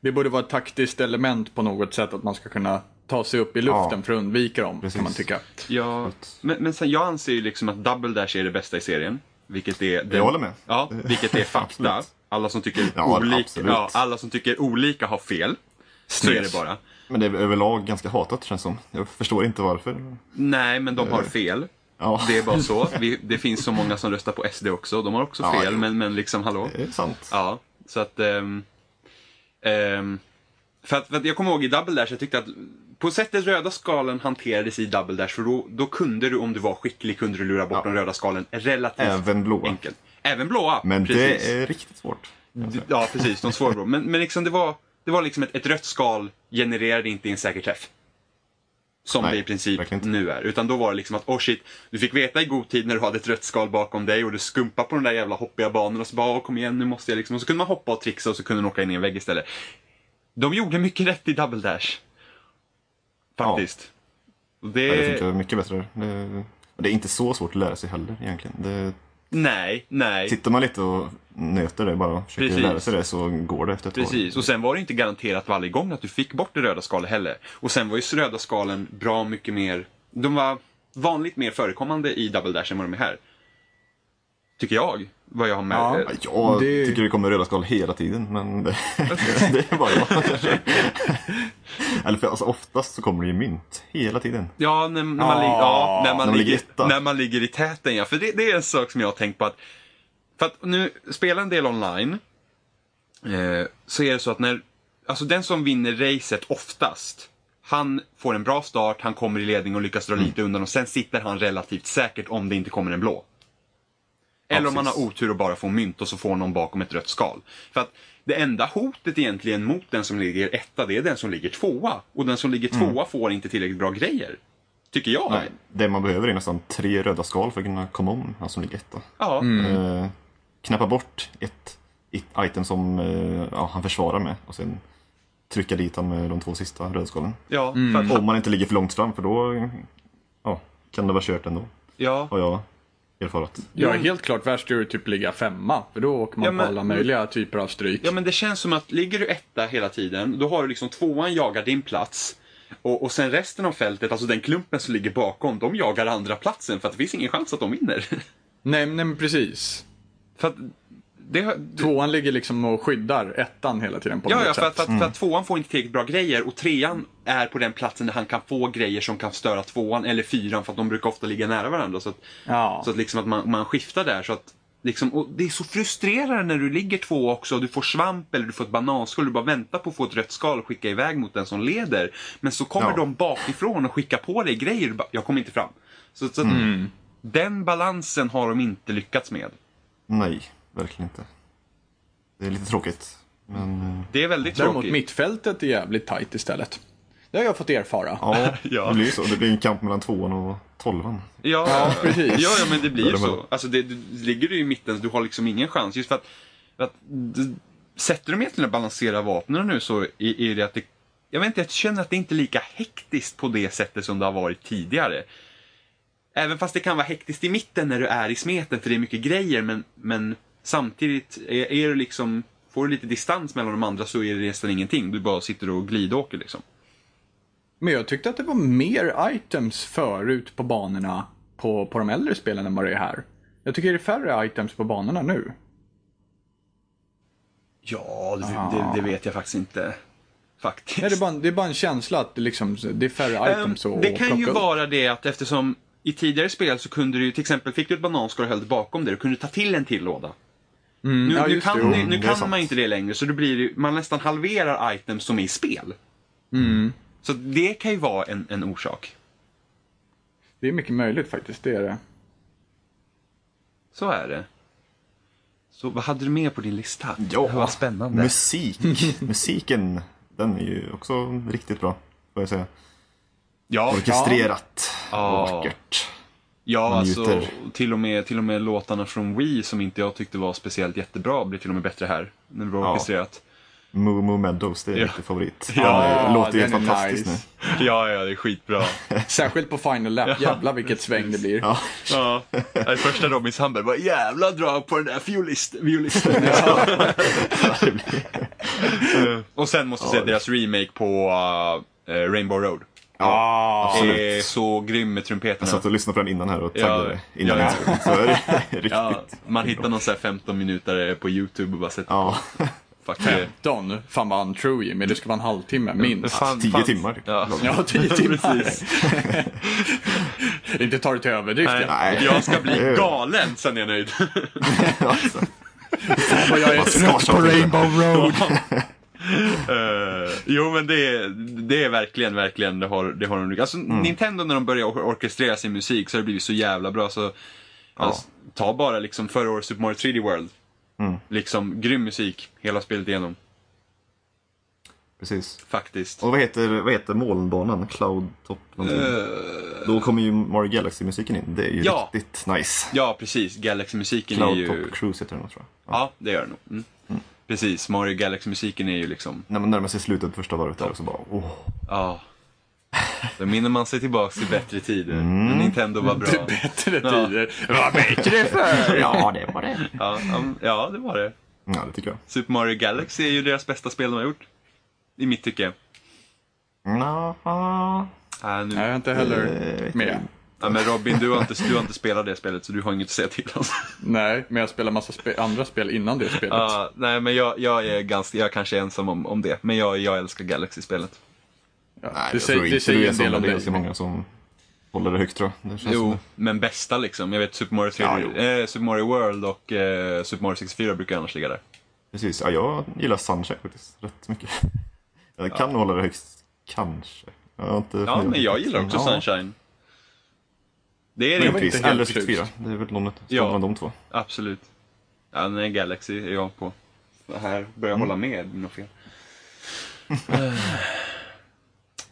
D: Det borde vara ett taktiskt element på något sätt att man ska kunna ta sig upp i luften
C: Ja.
D: för att undvika dem,
C: Precis.
D: kan man tycka.
B: Ja, men, men sen, jag anser ju liksom att Double Dash är det bästa i serien. Vilket är... den-
C: Jag håller med.
B: Ja, vilket är fakta. Alla som tycker
C: Ja,
B: olika, ja, alla som tycker olika har fel. Så är det bara.
C: Men det är överlag ganska hatat känns som. Jag förstår inte varför.
B: Nej, men de har fel.
C: Ja,
B: Det är bara så. Vi, det finns så många som röstar på SD också. De har också
C: Ja,
B: fel, men, men liksom hallå.
C: det är sant.
B: Ja, så att... ehm, ehm, för, att för att jag kommer ihåg i Double Dash, jag tyckte att på sättet röda skalen hanterades i Double Dash, för då, då kunde du, om du var skicklig, kunde du lura bort
C: Ja.
B: de röda skalen relativt
C: Även blåa.
B: enkelt. Även blåa,
C: Men
B: precis.
C: det är riktigt svårt.
B: D- Ja, precis. De svåra. Men, men liksom det var, det var liksom ett, ett rött skal genererade inte en säker träff. Som
C: Nej,
B: det i princip nu är. Utan då var det liksom att, oh shit, du fick veta i god tid när du hade ett rött skal bakom dig och du skumpade på den där jävla hoppiga banorna och så bara, åh kom igen nu måste jag liksom. Och så kunde man hoppa och trixa och så kunde man åka in i en vägg istället. De gjorde mycket rätt i Double Dash. Faktiskt. Och
C: Det, det funkar mycket bättre. Det, det är inte så svårt att lära sig heller egentligen. Det,
B: Nej, nej.
C: Sitter man lite och nöter det bara, försöker
B: Precis.
C: lära sig det så går det efter ett
B: Precis,
C: tag.
B: och sen var det inte garanterat varje gång att du fick bort det röda skalet heller. Och sen var ju röda skalen bra mycket mer, de var vanligt mer förekommande i Double Dash än vad de är här. Tycker jag, vad jag har med.
D: Ja.
C: Ja, Jag
D: Det-
C: tycker det kommer röda skal hela tiden, men det, det är bara jag kanske. Eller för alltså, oftast så kommer det ju mynt, hela tiden.
B: Ja, när, när, man, lig- ja, när, man,
C: När man
B: ligger,
C: ligger
B: när man ligger i täten. Ja. För det, det är en sak som jag har tänkt på att, för att nu spela en del online, eh, så är det så att när, alltså den som vinner racet oftast, han får en bra start, han kommer i ledning och lyckas dra
C: Mm.
B: lite undan och sen sitter han relativt säkert om det inte kommer en blå. Eller om man har otur och bara får mynt och så får någon bakom ett rött skal. För att det enda hotet egentligen mot den som ligger etta, det är den som ligger tvåa. Och den som ligger tvåa får inte tillräckligt bra grejer. Tycker jag.
C: Mm. Nej, det man behöver är nästan tre röda skal för att kunna komma om han som ligger etta.
B: Ja,
C: Eh, knäppa bort ett, ett item som eh, ja, han försvarar med och sen trycka dit han med de två sista rödskalen.
B: ja, för att,
C: Om man inte ligger för långt fram för då ja, kan det vara kört ändå.
B: ja,
C: Har jag erfarit.
D: Ja, helt klart värst är att typ ligga femma. För då åker man
B: Ja, men-
D: på alla möjliga typer av stryk.
B: ja, men det känns som att ligger du etta hela tiden, då har du liksom tvåan jagar din plats. Och, och sen resten av fältet, alltså den klumpen som ligger bakom, de jagar andra platsen för att det finns ingen chans att de vinner.
D: Nej, nej men precis.
B: för att det,
D: Tvåan ligger liksom och skyddar ettan hela tiden på
B: Ja,
D: något
B: ja för,
D: sätt.
B: att, för, att, för att tvåan får inte tillräckligt bra grejer och trean är på den platsen där han kan få grejer som kan störa tvåan eller fyran för att de brukar ofta ligga nära varandra. Så att,
D: Ja.
B: så att, liksom att man, man skiftar där. Så att, liksom, och det är så frustrerande när du ligger två också och du får svamp eller du får ett bananskal. Du bara väntar på att få ett rött skal och skicka iväg mot den som leder. Men så kommer
C: Ja.
B: de bakifrån och skickar på dig grejer. Bara, Jag kommer inte fram. Så, så att,
D: Mm.
B: Den balansen har de inte lyckats med.
C: Nej, verkligen inte. Det är lite tråkigt. Men eh,
B: Det är väldigt
D: Däremot
B: tråkigt.
D: mittfältet är jävligt tajt istället. Det har jag fått erfara.
C: ja,
B: Ja.
C: det blir ju så. Det blir en kamp mellan tvåan och tolvan.
B: Ja,
D: Ja, precis.
B: Ja, ja, men det blir ju så. Alltså, det, du, ligger du i mitten, du har liksom ingen chans. Just för att, för att d- sätter de egentligen att balansera vapnen nu så är, är det att det, jag vet inte, jag känner att det inte är lika hektiskt på det sättet som det har varit tidigare. Även fast det kan vara hektiskt i mitten när du är i smeten för det är mycket grejer, men, men samtidigt är, är liksom, får du lite distans mellan de andra så är det nästan ingenting. Du bara sitter och glidåker liksom.
D: Men jag tyckte att det var mer items förut på banorna på, på de äldre spelen än vad det är här. Jag tycker det är färre items på banorna nu.
B: Ja, det, det, det vet jag faktiskt inte. Faktiskt.
D: Nej, det, är bara, det är bara en känsla att det, liksom, det är färre items
B: Ehm,
D: att
B: det kan ju
D: upp.
B: vara det att eftersom i tidigare spel så kunde du till exempel, fick du ett bananskal och höll bakom dig, då kunde du ta till en till låda.
D: Mm,
B: Nu,
D: ja,
B: nu kan, nu
C: det är
B: kan man inte det längre, så det blir, man nästan halverar items som är i spel.
D: Mm.
B: Så det kan ju vara en, en orsak.
D: Det är mycket möjligt faktiskt, det är det.
B: Så är det. Så vad hade du med på din lista?
C: Ja,
B: Vad spännande.
C: Musik. Musiken, den är ju också riktigt bra. Får jag säga.
B: ja,
C: Orkestrerat
B: Ja.
C: och vackert.
B: Ja alltså till och, med, till och med låtarna från Wii som inte jag tyckte var speciellt jättebra blir till och med bättre här. När det var
C: Ja.
B: orkestrerat.
C: Moo Moo Meadows, det är
B: Ja.
C: riktigt favorit.
B: Ja,
C: det låter ju fantastiskt
D: nice.
C: nu.
B: Ja, ja, det är skitbra.
D: Särskilt på Final Lap, jävlar vilket sväng det blir.
C: Ja,
B: Ja, det första Robins Hamberg var jävla drag på den där violisten. Eh, Och sen måste jag säga
C: Ja,
B: deras remake på uh, Rainbow Road.
C: Ja absolut.
B: Det är så grym med
C: Jag
B: trumpeterna.
C: satt och lyssnade på den innan här och
B: Ja,
C: taggade innan
B: ja.
C: inspelningen. Så är det riktigt.
B: Ja, man hittar någon här 15 minuter på YouTube och bara sätter
C: Ja,
B: Fuck det.
D: 15, fan vad untrue Jimmy, det ska vara en halvtimme minst.
B: Fan,
C: tio
B: fan.
C: timmar.
B: Ja.
D: Ja, 10 timmar.
B: Precis.
D: Inte ta det till överdrift.
B: Nej,
D: ja.
C: Nej.
B: jag ska bli galen, sen är jag nöjd.
C: alltså.
D: Och jag är trött på Rainbow Road.
B: Eh, jo men det är, det är verkligen, verkligen, det har, det har de Alltså Nintendo när de börjar or- orkestrera sin musik så har det blivit så jävla bra så alltså, Ta bara liksom förra årets Super Mario 3D World. Liksom grym musik hela spelet igenom.
C: Precis.
B: Faktiskt.
C: Och vad heter, vad heter molnbanan? Cloud Top någonting? Då kommer ju Mario Galaxy-musiken in. Det är ju
B: Ja.
C: riktigt nice.
B: Ja precis, Galaxy-musiken är
C: Cloud
B: ju...
C: Top Cruise heter den tror jag. Ja.
B: Ja, det gör det nog. Mm. Precis, Mario Galaxy-musiken är ju liksom...
C: När man närmar sig slutet första varvet där och så bara åh.
B: Ja. Då minner man sig tillbaka till bättre tider. När Nintendo var bra.
D: Till bättre
B: Ja.
D: tider. Vad bättre för!
C: Ja, det var det.
B: Ja, um, ja, det var det.
C: Ja, det tycker jag.
B: Super Mario Galaxy är ju deras bästa spel de har gjort. I mitt tycke.
C: Nå,
B: Äh, nu.
D: Nej, jag är inte heller
C: Eh,
D: med.
B: Ja, men Robin, du har, inte, du har inte spelat det spelet så du har inget att säga till om.
D: Nej, men jag spelar massa spe- andra spel innan det spelet.
B: Ja, nej, men jag, jag är ganska, jag är kanske ensam om, om det. Men jag, jag älskar Galaxy-spelet.
D: Ja,
C: Nej,
D: det, säger, det säger
C: är
D: en del om
C: det är
D: dig.
C: ganska många som håller det högt tror jag. Det känns
B: Jo,
C: som
B: men bästa liksom. Jag vet Super Mario, 3,
C: Ja,
B: eh, Super Mario World och eh, Super Mario 64 brukar annars ligga där.
C: Precis, ja, jag gillar Sunshine faktiskt rätt mycket. Jag kan hålla det högst, kanske. Jag har inte
B: Ja, men jag gillar också
C: ja,
B: Sunshine. Det är det
D: Men- inte helt
C: eller
D: slut.
C: 64. Det är väl någon
B: Ja.
C: ja. bland de två.
B: Absolut. Ja, nej, Galaxy är jag på. Så här börjar jag hålla med, det är något fel.
C: Men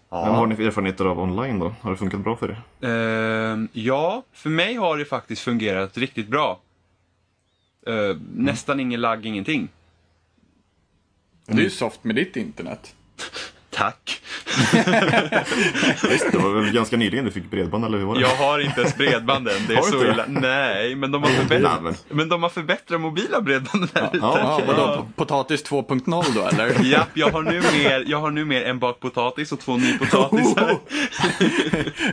C: vad har ni erfarenheter av online då? Har det funkat bra för er?
B: Ehm, ja, för mig har det faktiskt fungerat riktigt bra. Ehm, Nästan ingen lagg, ingenting.
D: Det är ju soft med ditt internet.
B: Tack.
C: Visst, det var väl ganska nyligen du fick bredband, eller hur var det?
B: Jag har inte ens bredband än. Det är så illa. Nej, men de har
C: Nej,
B: förbättrat,
C: men-
B: de har förbättrat mobila bredbanden här.
C: Ja,
D: Ja, vadå, potatis 2.0 då eller?
B: Japp, jag har nu mer, jag har nu mer en bakpotatis och två nypotatisar.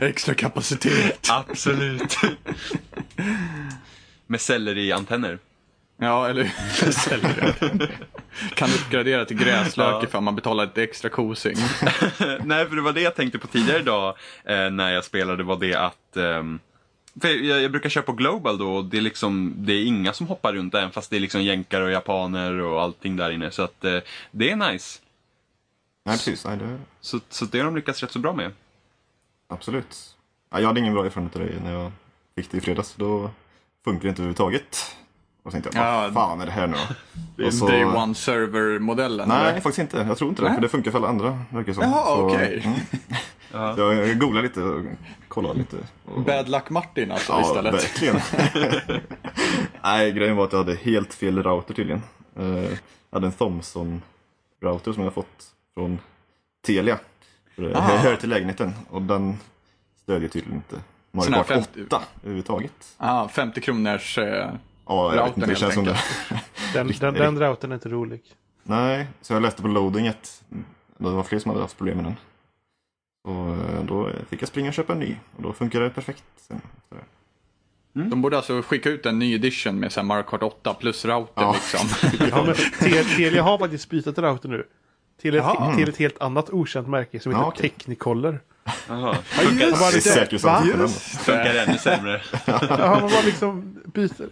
D: Extra kapacitet.
B: Absolut. Med selleriantenner.
D: Ja, eller säljer. Kan uppgradera till gräslök
B: Ja.
D: ifall man betalar ett extra kosing.
B: Nej, för det var det jag tänkte på tidigare idag eh, när jag spelade var det att ehm, för jag, jag brukar köra på Global då och det är liksom det är inga som hoppar runt även fast det är liksom jänkare och japaner och allting där inne så att eh, det är nice.
C: Nej, precis. Nej, det...
B: Så, så det har de lyckats rätt så bra med.
C: Absolut. Ja, jag hade ingen bra erfarenhet av det när jag fick det i fredags. Då funkar det inte överhuvudtaget. Och så tänkte jag,
D: Ja,
C: vad fan är det här nu?
D: Det är
C: så-
D: Day One Server-modellen.
C: Nej,
D: eller?
C: faktiskt inte. Jag tror inte det.
D: Nej.
C: För det funkar för alla andra, verkar som.
D: Jaha,
C: Så,
D: okej.
C: mm.
B: Ja.
C: Så jag googlade lite och kollade lite. Och...
D: Bad Luck Martin alltså
C: Ja,
D: istället.
C: verkligen. Nej, grejen var att jag hade helt fel router tydligen. Eh, Jag hade en Thomson-router som jag fått från Telia.
D: Aha.
C: hör till lägenheten och den stödjer tydligen inte Mario Kart
D: 50
C: 8 överhuvudtaget.
D: Ah, 50 kronors... Eh,
C: Ja, jag vet inte, det känns som det.
A: Den, den, den routern är inte rolig.
C: Nej, så jag läste på loading att det var fler som hade haft problem med den. Så eh, då fick jag springa och köpa en ny och då funkar det perfekt. Sen. det.
D: de borde alltså skicka ut en ny edition med så här Mario Kart 8 plus router
C: Ja.
D: liksom.
A: Ja, men Te- Telia har faktiskt bytt router nu. Till ett, till ett helt annat okänt märke som
C: Ja,
A: heter
C: okej.
A: Technicolor.
B: Jaha. Funkar,
C: Det
B: funkar ännu sämre.
A: Ja, man bara liksom byter.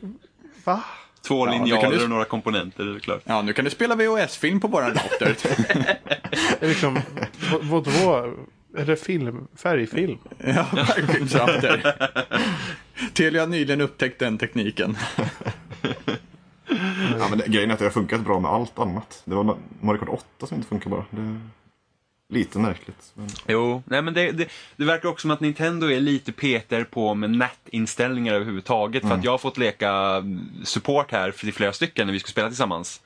A: Va?
B: Två
D: Ja,
B: linjaler
D: du-
B: och några komponenter, det är klart.
D: Ja, nu kan du spela VHS-film på våran router.
A: Det är liksom, vad, vadå? Är det film? Färgfilm?
D: ja, skärmfilmsrouter. Telia har nyligen upptäckt den tekniken.
C: Ja, men det, grejen är att det har funkat bra med allt annat. Det var Mario Kart 8 som inte funkar bara. Det lite märkligt. Men...
B: Jo, nej men det, det, det verkar också som att Nintendo är lite peter på med NAT-inställningar överhuvudtaget. För att jag har fått leka mm, support här för flera stycken när vi skulle spela tillsammans.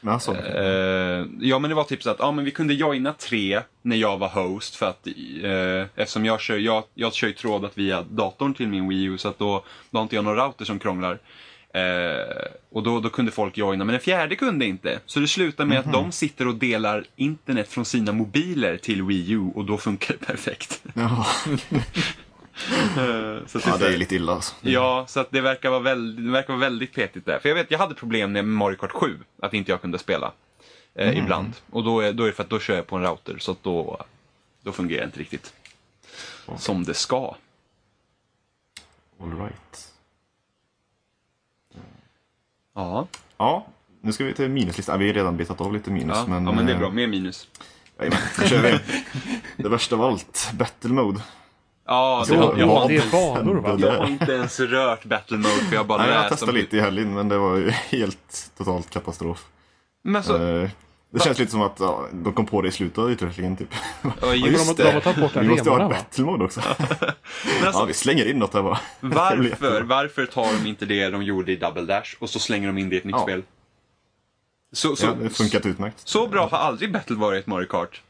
C: Men alltså,
B: Eh, ja men det var typ så att ja, men vi kunde joina tre när jag var host för att eh, eftersom jag kör, jag, jag kör ju trådat via datorn till min Wii U så att då, då har inte jag någon router som krånglar. Eh, och då, då kunde folk joina, men den fjärde kunde inte. Så det slutar med att de sitter och delar internet från sina mobiler till Wii U och då funkar det perfekt.
C: ja,
B: Eh, så
C: ja, det är lite illa alltså.
B: Ja, så att det verkar vara väldigt, det verkar vara väldigt petigt där. För jag vet, jag hade problem med Mario Kart 7, att inte jag kunde spela. Eh, Ibland. Och då är, då är det för att då kör jag på en router, så att då, då fungerar det inte riktigt. Som det ska.
C: All right.
B: Ja,
C: Ja, nu ska vi till minuslistan. Vi har redan betat av lite minus.
B: ja,
C: men,
B: ja, men det är
C: eh,
B: bra. Mer minus.
C: Jajamän, då kör vi. Det värsta av allt, battle mode.
B: Ja, det,
A: Jo,
B: har- jag, har,
A: det
B: inte-
A: är banor va?
B: Jag har inte ens rört Battle Mode för jag bara
C: Nej, jag testade lite i helgen men det var ju helt totalt katastrof.
B: Men alltså,
C: Eh, det känns lite som att ja, de kom på det i slutet av utvecklingen typ.
B: ja,
A: De,
B: just
A: de har
B: det.
A: tagit bort
C: Vi måste ha ett battle mode också.
B: Men
C: Ja,
B: alltså,
C: vi slänger in något här bara. Det
B: varför, varför tar de inte det de gjorde i Double Dash och så slänger de in det i ett nytt
C: Ja.
B: spel? Så, så,
C: Ja, det funkat utmärkt.
B: Så bra har aldrig Battle varit Mario Kart.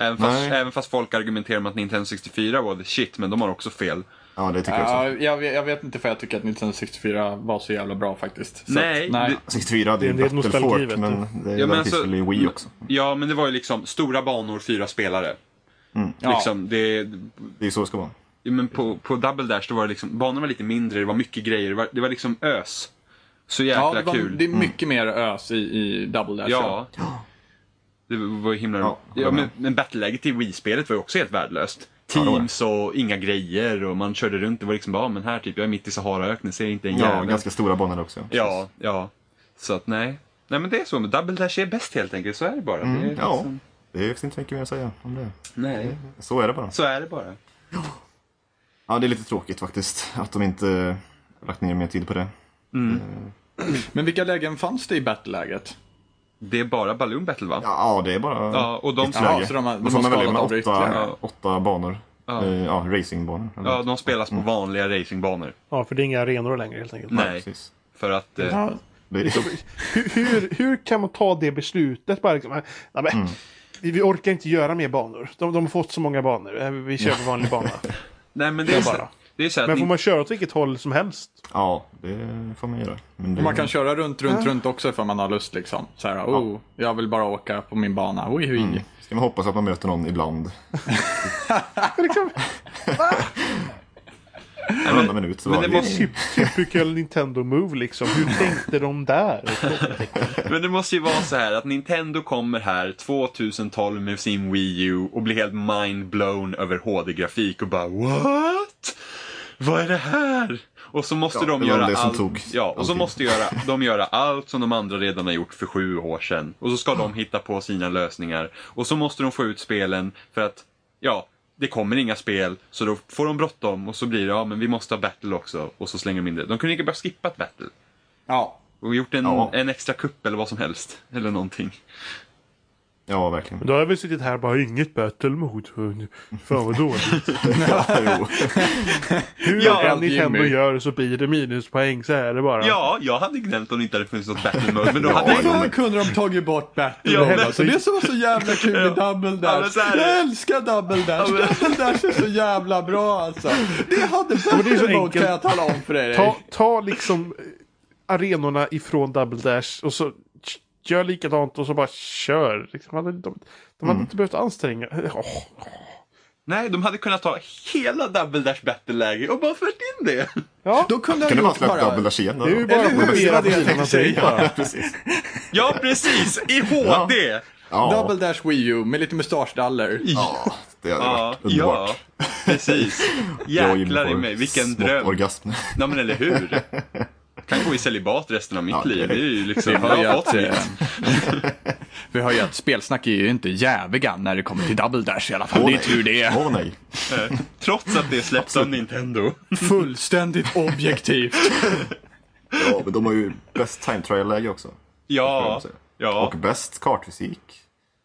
B: Även fast, även fast folk argumenterar med att Nintendo 64 var the shit, men de har också fel.
C: Ja, det tycker jag
D: Ja,
C: också.
D: jag, vet- jag vet inte för jag tycker att 1964 var så jävla bra faktiskt. Så
B: Nej,
D: att, nej.
B: det-
C: 64 det är
A: Det är
C: Battlefort, men det
B: Ja,
C: ja,
B: men alltså-
C: i Wii också.
B: Ja, men det var ju liksom stora banor, fyra spelare.
D: Ja.
B: Liksom, det,
C: Det är så det ska vara.
B: Ja, Men på, på Double Dash då var det liksom, banorna var lite mindre, det var mycket grejer, det var, det var liksom ös. Så jäkla
D: Ja, det, var,
B: kul.
D: det är mycket mer ös i, i Double Dash.
B: Ja. Det var himla
C: Ja,
B: ja, men, men battleläget i Wii-spelet var ju också helt värdelöst.
C: Ja.
B: Teams och inga grejer och man körde runt. Det var liksom bara, ja, men här typ, jag är mitt i Saharaöknen, ser inte en
C: Ja,
B: jävel.
C: ganska stora banor också.
B: Ja, ja. Så att nej. Nej men det är så, men Double Dash är bäst helt enkelt, så är det bara. det är
C: Mm, ja,
B: liksom,
C: det finns inte mycket mer att säga om det.
B: Nej,
C: Så är det bara.
B: så är det bara.
C: Ja, det är lite tråkigt faktiskt att de inte lagt ner mer tid på det.
D: Men vilka lägen fanns det i Battle-läget?
B: Det är bara Balloon Battle va?
C: Ja, det är bara
B: Ja, och de-
C: läge.
D: så de har- de
C: så
D: har skalat
C: med
D: av det
C: åtta, åtta banor.
B: Ja.
C: Ja, ja racingbanor.
B: Ja, de spelas på vanliga racingbanor.
A: Ja, för det är inga arenor längre helt enkelt.
B: Nej,
C: Precis.
B: för att... Eh,
A: Ja,
C: Det är,
A: hur, hur, hur kan man ta det beslutet? Bara liksom, nej, men,
C: Mm.
A: vi, vi orkar inte göra mer banor. De, de har fått så många banor. Eh, Vi kör på vanlig bana.
B: nej men det är,
A: Det är
B: så,
A: bara.
B: Det är så att
A: Men får
B: ni,
A: man köra åt vilket håll som helst?
C: ja, det får man göra. Men det,
D: man kan köra runt, runt, runt också ifall man har lust liksom. Så här, oh, jag vill bara åka på min bana. Oj, oj.
C: Mm. Ska man hoppas att man möter någon ibland.
A: Liksom,
C: Varannan minut så
B: men
C: var
B: det måste-
A: typ, typical Nintendo move liksom. Hur tänkte de där?
B: men det måste ju vara så här att Nintendo kommer här 2012 med sin Wii U och blir helt mind-blown över HD-grafik och bara What? Vad är det här? Och så måste
C: Ja,
B: de göra allt. Ja, och så måste göra, de göra allt som de andra redan har gjort för sju år sedan. Och så ska de hitta på sina lösningar. Och så måste de få ut spelen för att, ja, det kommer inga spel. Så då får de bråttom och så blir det, ja men vi måste ha battle också. Och så slänger de in det. De kunde lika bara skippat battle.
D: Ja.
B: Och gjort en,
C: Ja.
B: en extra kupp eller vad som helst. Eller någonting.
C: Ja, verkligen.
A: Då har vi suttit här och bara inget battle mode. Fan vad dåligt.
C: Ja.
A: Hur
B: Ja,
A: än Nintendo gör så blir det minuspoäng. Så är det bara.
B: Ja, jag hade gnällt om det inte hade funnits något battle mode. Men då
C: Ja,
B: hade jag...
D: kunde de tagit bort Battle
B: Ja, men-
D: alltså, Det som var så jävla kul i Double
B: Ja,
D: Dash.
B: så här-
D: jag älskar Double Dash.
B: Ja, men-
D: Double Dash är så jävla bra alltså. Det hade
A: men det är så
D: Battle Mode
A: enkelt.
D: kan jag tala om för dig.
A: Ta, ta liksom eh, arenorna ifrån Double Dash och så gör likadant och så bara kör. Liksom, de de, de hade inte behövt anstränga. Åh,
B: Nej, de hade kunnat ta hela Double Dash Battle-läge och bara fört in det.
A: Ja,
D: Då kunde
C: du bara
D: gjort bara...
C: Double Dash igen?
A: det är ju bara att kopiera delarna.
C: Ja, precis.
B: Ja, precis! I HD!
C: Ja,
D: Double Dash Wii U med lite mustaschdaller.
C: ja, det hade
B: Ja,
C: varit underbart.
B: ja, precis. Jäklar i mig, vilken dröm.
C: orgasm.
B: Nej men eller hur? Kan gå i celibat resten av mitt
C: Ja,
B: liv. Det är ju liksom,
D: Vi har ju att, eh, vi har ju att spelsnack är ju inte jäviga när det kommer till Double Dash i alla fall.
C: Åh,
D: det är tur det.
C: Åh nej.
B: Eh, Trots att det släpps av Nintendo.
D: Fullständigt objektivt.
C: Ja, men de har ju bäst time trial-läge också.
B: Ja, ja,
C: Och bäst kartfysik.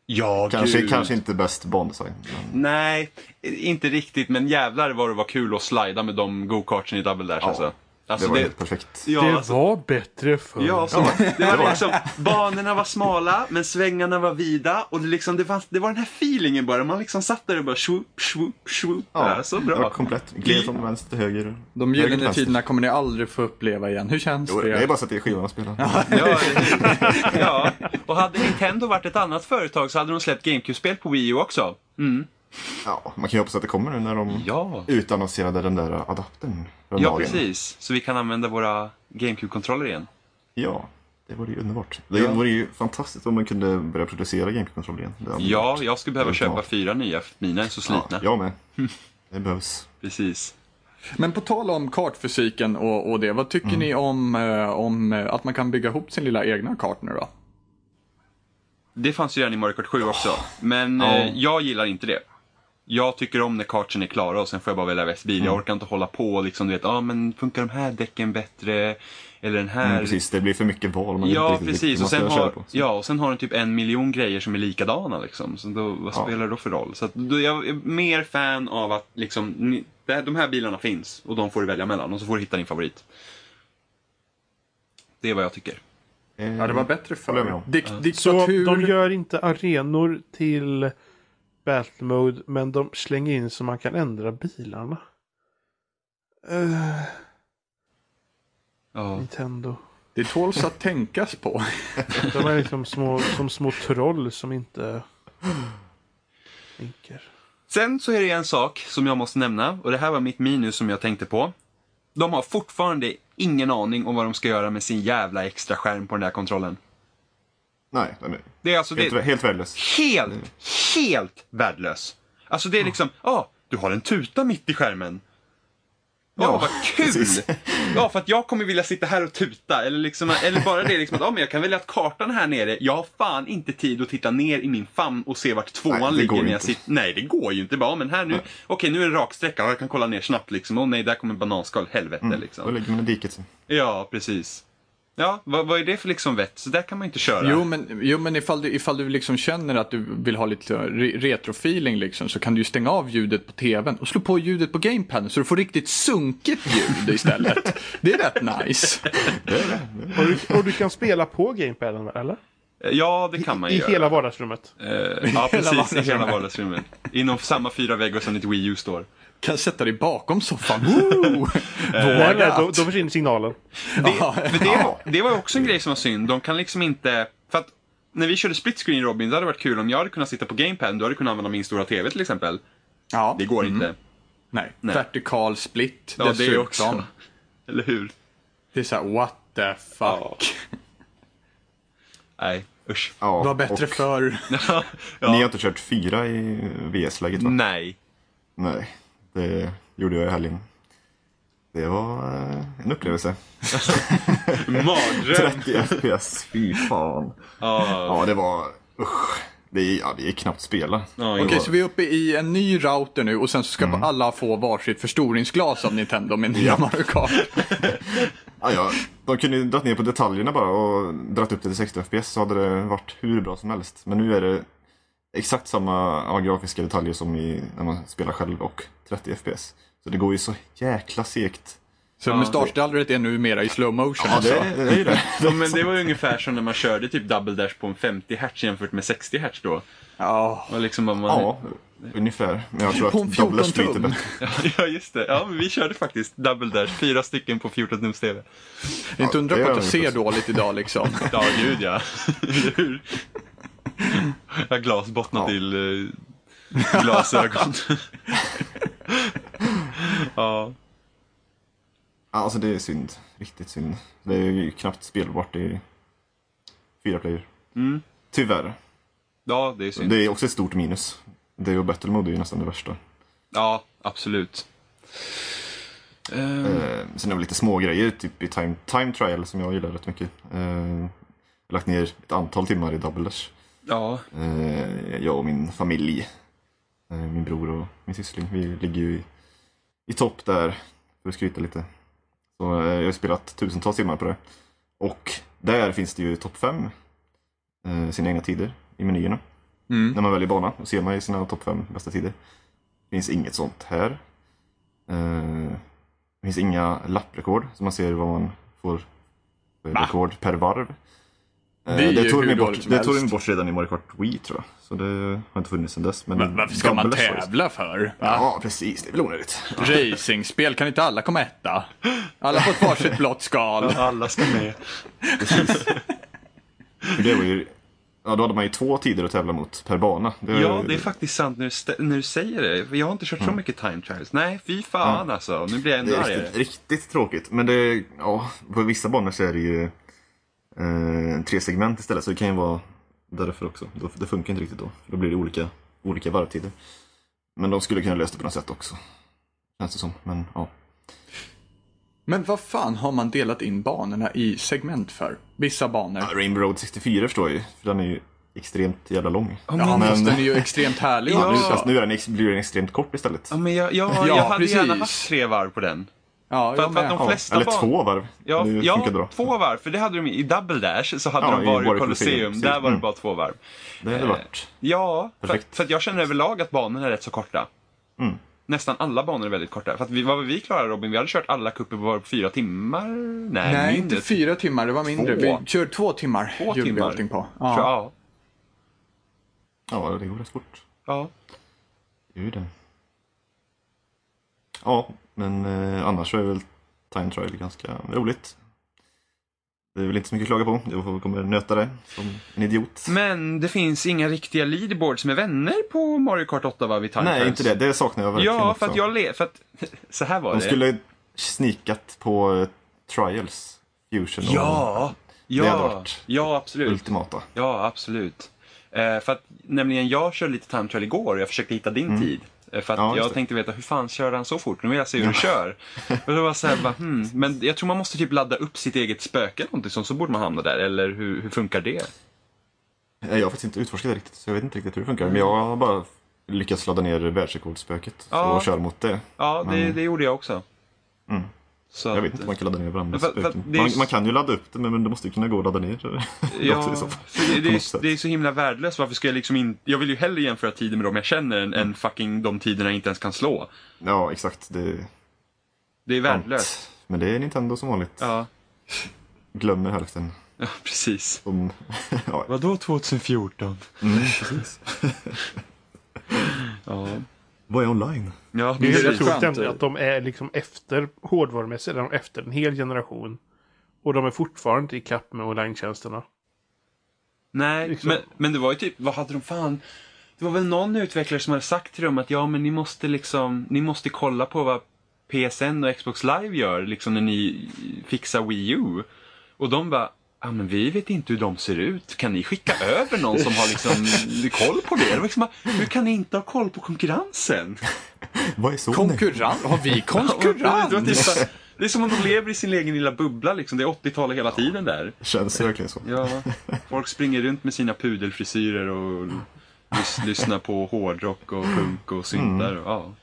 B: ja,
C: Kanske,
B: gud.
C: kanske inte bäst bandesign. Men...
B: Nej, inte riktigt, men jävlar vad det var kul att slida med de go-kartsen i Double Dash
C: Ja,
B: alltså.
C: Det
B: alltså
C: var
B: det,
C: helt perfekt.
B: ja,
A: Det
B: alltså,
A: var bättre förr.
B: Ja, så, det var liksom, banorna var smala men svängarna var vida och det, liksom, det, fanns, det var den här feelingen bara. Man liksom satt där och bara swoop, swoop, swoop. Ja, så
C: Det var
B: bra.
C: komplett. Gled från vänster till höger.
D: De gyllene tiderna kommer ni aldrig få uppleva igen. Hur känns
C: Jo,
D: det?
C: det är bara att sätta i skivan och spela.
B: Ja, ja, och hade Nintendo varit ett annat företag så hade de släppt GameCube-spel på Wii U också. Mm.
C: Ja, man kan ju hoppas att det kommer nu när de
B: Ja.
C: utannonserade den där adaptern.
B: Ja,
C: dagen.
B: precis. Så vi kan använda våra GameCube-kontroller igen.
C: Ja, det vore ju underbart. Det
B: Ja.
C: vore ju fantastiskt om man kunde börja producera GameCube-kontroller igen.
B: Ja,
C: varit
B: jag skulle behöva köpa fyra nya, för mina är så slitna.
C: Ja, jag med. Det behövs.
B: Precis.
D: Men på tal om kartfysiken och, och det, vad tycker ni om, eh, om eh, att man kan bygga ihop sin lilla egna kart nu då?
B: Det fanns ju redan i Mario Kart 7 också. Men
C: Ja.
B: eh, jag gillar inte det. Jag tycker om när kartsen är klara och sen får jag bara välja bäst bil.
C: Mm.
B: Jag orkar inte hålla på och liksom, du vet, ah, men funkar de här däcken bättre? Eller den här?
C: Mm, precis, det blir för mycket val. Man
B: Ja, precis. Och sen, har,
C: på. Så-
B: ja, och sen har den typ en miljon grejer som är likadana. Liksom. Så då, vad
C: Ja.
B: spelar det då för roll? Så att, då, jag är mer fan av att liksom, ni, här, de här bilarna finns och de får du välja mellan och så får du hitta din favorit. Det är vad jag tycker.
D: Ja, det var bättre
C: med
D: förr. Dik
A: Så
D: diktatur.
A: de gör inte arenor till battle mode men de slänger in så man kan ändra bilarna. Eh,
B: Ja.
A: Nintendo.
D: Det tåls att tänkas på.
A: De är liksom små, som små troll som inte tänker.
B: Sen så är det en sak som jag måste nämna och det här var mitt minus som jag tänkte på. De har fortfarande ingen aning om vad de ska göra med sin jävla extra skärm på den där kontrollen.
C: Nej, den är
B: Det är alltså det,
C: helt, helt värdelös.
B: helt, helt värdelös. Alltså det är liksom, ja, ah, du har en tuta mitt i skärmen. Ja,
C: Ja,
B: vad kul!
C: precis.
B: Ja, för att jag kommer vilja sitta här och tuta. Eller, liksom, eller bara det liksom att, ja, men jag kan välja att kartan är här nere. Jag har fan inte tid att titta ner i min famn och se vart tvåan
C: Nej,
B: ligger när jag sitter. Nej, det går ju inte. Bara, men här nu, okej nu är det raksträcka. Jag kan kolla ner snabbt liksom. Åh nej, där kommer bananskal. Helvete
C: Då
B: liksom.
C: ligger man i diket. sen.
B: Ja, precis. Ja, vad, vad är det för liksom vett? Så där kan man inte köra.
D: Jo men, jo, men ifall, du, ifall du liksom känner att du vill ha lite re- retrofeeling liksom, så kan du ju stänga av ljudet på tvn och slå på ljudet på gamepaden så du får riktigt sunkigt ljud istället. Det är rätt nice.
A: Och du, och du kan spela på gamepaden eller?
B: Ja, det kan man
A: I
B: göra.
A: hela vardagsrummet.
B: Eh, ja, precis. I hela vardagsrummet. Inom samma fyra väggar som ett Wii U står.
D: Kan sätta dig bakom soffan.
A: Nej,
D: Vågat.
A: då, då försvinner signalen.
D: Ja,
B: Men det, det var också en grej som var synd. De kan liksom inte... För att när vi körde split screen Robin, det hade varit kul om jag hade kunnat sitta på gamepaden. Du hade kunnat använda min stora TV till exempel.
D: ja.
B: Det går inte.
D: Nej.
B: Nej.
D: Vertikal split
B: Ja, det
D: dessutom.
B: också. Eller hur?
D: Det är såhär, what the fuck.
B: Nej, usch.
C: Ja,
D: Var bättre
C: och
D: för.
B: Ja.
C: Ni har inte kört fyra i VS-läget va?
B: Nej.
C: Nej, det gjorde jag i helgen. Det var eh, en upplevelse.
B: Mardröm.
C: 30 FPS, fy fan.
B: Ja,
C: Ja, det var... Usch. Det är, ja, det är knappt spela.
B: ja,
D: Okej,
B: ja.
D: så vi är uppe i en ny router nu och sen så ska
C: Mm.
D: alla få varsitt förstoringsglas av Nintendo med nya Mario Kart.
C: Ja, ja, de kunde ju dragit ner på detaljerna bara och dragit upp det till 60 FPS så hade det varit hur bra som helst. Men nu är det exakt samma ja, grafiska detaljer som i, när man spelar själv och 30 FPS. Så det går ju så jäkla segt.
D: Så mustaschdallret är nu mera i slow motion.
C: Ja,
D: alltså.
C: det, det är det.
B: Ja, men det var ju ungefär som när man körde typ double dash på en 50 Hz jämfört med 60 Hz då.
D: Ja.
B: Och liksom man...
C: Ja, ungefär. Men jag tror
D: På
C: att Doublers
D: 14
C: flyter bättre.
B: Ja, just det. Ja, men vi körde faktiskt double dash, fyra stycken på 14 tums TV.
D: Det är inte undra på att jag ser dåligt idag liksom.
B: Ja, gud ja. Jag har glasbottnar
C: Ja.
B: till eh, glasögon. ja.
C: Alltså det är synd. Riktigt synd. Det är ju knappt spelbart i fyra player.
B: Mm.
C: Tyvärr.
B: ja, det är synd.
C: Det är också ett stort minus. Det och Battle Mode är ju nästan det värsta.
B: Ja, absolut. Eh,
C: sen har vi lite små grejer typ i time, time Trial som jag gillar rätt mycket. Eh, jag har lagt ner ett antal timmar i Double Dash.
B: Ja,
C: Eh, jag och min familj. Eh, min bror och min syssling. Vi ligger ju i, i topp där, för att skryta lite. Så eh, jag har spelat tusentals timmar på det. Och där finns det ju topp 5. Eh, sina egna tider i menyerna.
D: Mm.
C: När man väljer bana och ser man i sina topp 5 bästa tider. Det finns inget sånt här. Det finns inga lapprekord, så man ser vad man får för
D: Va?
C: rekord per varv. Eh,
D: Det
C: det tog de bort, det tog de bort redan i Mario Kart Wii tror jag. Så det har inte funnits sedan dess. Men
D: Va- Varför ska man
C: var det
D: tävla för?
C: Ja, precis. Det är väl onödigt.
D: Racingspel, kan inte alla komma etta? Alla får ett varsitt blått skal.
B: alla ska med.
C: För det var ju, ja, då hade man ju två tider att tävla mot per bana. Det,
B: Ja, det är faktiskt sant när du, när du säger det. Jag har inte kört så mycket time trials. Nej, fy fan alltså. Nu blir jag ännu
C: det är
B: argare.
C: riktigt, riktigt tråkigt. Men det, ja, på vissa banor så är det ju eh, tre segment istället. Så det kan ju vara därför också. Det funkar inte riktigt då. Då blir det olika, olika varvtider. Men de skulle kunna lösa det på något sätt också. Känns det som. Men ja.
D: Men vad fan har man delat in banorna i segment för? Vissa banor.
C: Ja, Rainbow Road 64 förstår jag ju. För den är ju extremt jävla lång.
B: Ja,
C: men-
D: fast den är ju extremt härlig.
B: Ja.
C: Nu, fast nu är den, blir den extremt kort istället.
B: Ja, men jag, jag,
D: Ja,
B: jag hade
D: precis.
B: gärna haft tre varv på den.
D: Ja,
B: För,
D: jag
B: för att de
C: Ja,
B: flesta
C: eller två varv.
B: Ja,
C: det
B: ja
C: bra.
B: två varv. För det hade de i Double Dash så hade
C: Ja,
B: de
C: i
B: Wario
C: Wario
B: Colosseum. Där var det
C: Mm.
B: bara två varv.
C: Det hade varit...
B: Ja, för,
C: Perfekt.
B: för att jag känner överlag att banorna är rätt så korta.
C: Mm.
B: Nästan alla banor är väldigt korta. För att vi, vad var vi klara Robin? Vi hade kört alla kupper på fyra timmar? Nej,
D: Nej,
B: mindre.
D: inte fyra timmar, det var mindre.
B: Två.
D: Vi kör två timmar.
B: Två
D: gjorde vi
B: timmar.
D: allting på.
B: Ja.
D: Ja.
B: ja.
C: Ja, det går rätt fort.
B: Ja.
C: Det det. Ja, men eh, annars är väl Time Trial ganska roligt. Det är väl inte så mycket att klaga på. Jag kommer nöta det som en idiot.
B: Men det finns inga riktiga leaderboards med vänner på Mario Kart 8 va? Vid Time
C: Nej, inte det. Det saknar jag verkligen
B: Ja, för att jag le- för att så här var
C: De
B: det.
C: skulle snikat på eh, Trials, Fusion och
B: Ja,
C: Det hade
B: ja,
C: varit
B: ja absolut.
C: Ultimata.
B: Ja, absolut. Eh, för att nämligen jag körde lite time trial igår och jag försökte hitta din tid. Eh, För att.
C: Ja,
B: jag tänkte veta hur fan kör han så fort? Nu vill jag se hur du kör. Och då var så här, bara, hmm. Men jag tror man måste typ ladda upp sitt eget spöke eller någonting sånt, så borde man hamna där. Eller hur, hur funkar det?
C: Eh, Jag har faktiskt inte utforskat det riktigt, så jag vet inte riktigt hur det funkar. Men jag har bara lyckats ladda ner världsrekordspöket
B: Ja.
C: och köra mot det.
B: Ja, det, det gjorde jag också.
C: Mm.
B: Så
C: Jag vet inte om man kan ladda ner varandra
B: För- för
C: Man,
B: ju-
C: man kan ju ladda upp det, men det måste ju kunna gå att ladda ner det
B: Ja, det, det, är, det är så himla värdelöst. Varför ska jag liksom in, Jag vill ju hellre jämföra tider med dem jag känner än,
C: Mm.
B: än fucking de tiderna jag inte ens kan slå.
C: Ja, exakt. Det är
B: Det är värdelöst.
C: Men det är Nintendo som vanligt.
B: Ja,
C: Glömmer hälften.
B: ja, precis.
C: Om... ja,
B: Vadå 2014?
C: mm, precis.
B: Ja,
C: Vad är online?
B: ja
A: Det är
D: skönt.
A: ändå att de är liksom efter hårdvarumässigt, är de efter en hel generation. Och de är fortfarande inte i kapp med online-tjänsterna.
B: Nej,
A: Liksom.
B: men, men det var ju typ, vad hade de fan? Det var väl någon utvecklare som hade sagt till dem att ja, men ni måste liksom, ni måste kolla på vad PSN och Xbox Live gör, liksom när ni fixar Wii U. Och de bara, ja men vi vet inte hur de ser ut. Kan ni skicka över någon som har liksom koll på det? det liksom, hur kan ni inte ha koll på konkurrensen?
C: Vad är så?
D: Konkurrens? Har vi konkurrens?
B: det är som om de lever i sin egen lilla bubbla liksom. Det är 80-talet hela tiden där.
C: Känns det verkligen så?
B: Ja, folk springer runt med sina pudelfrisyrer och lys- lyssnar på hårdrock och punk och syntar. och- Ja,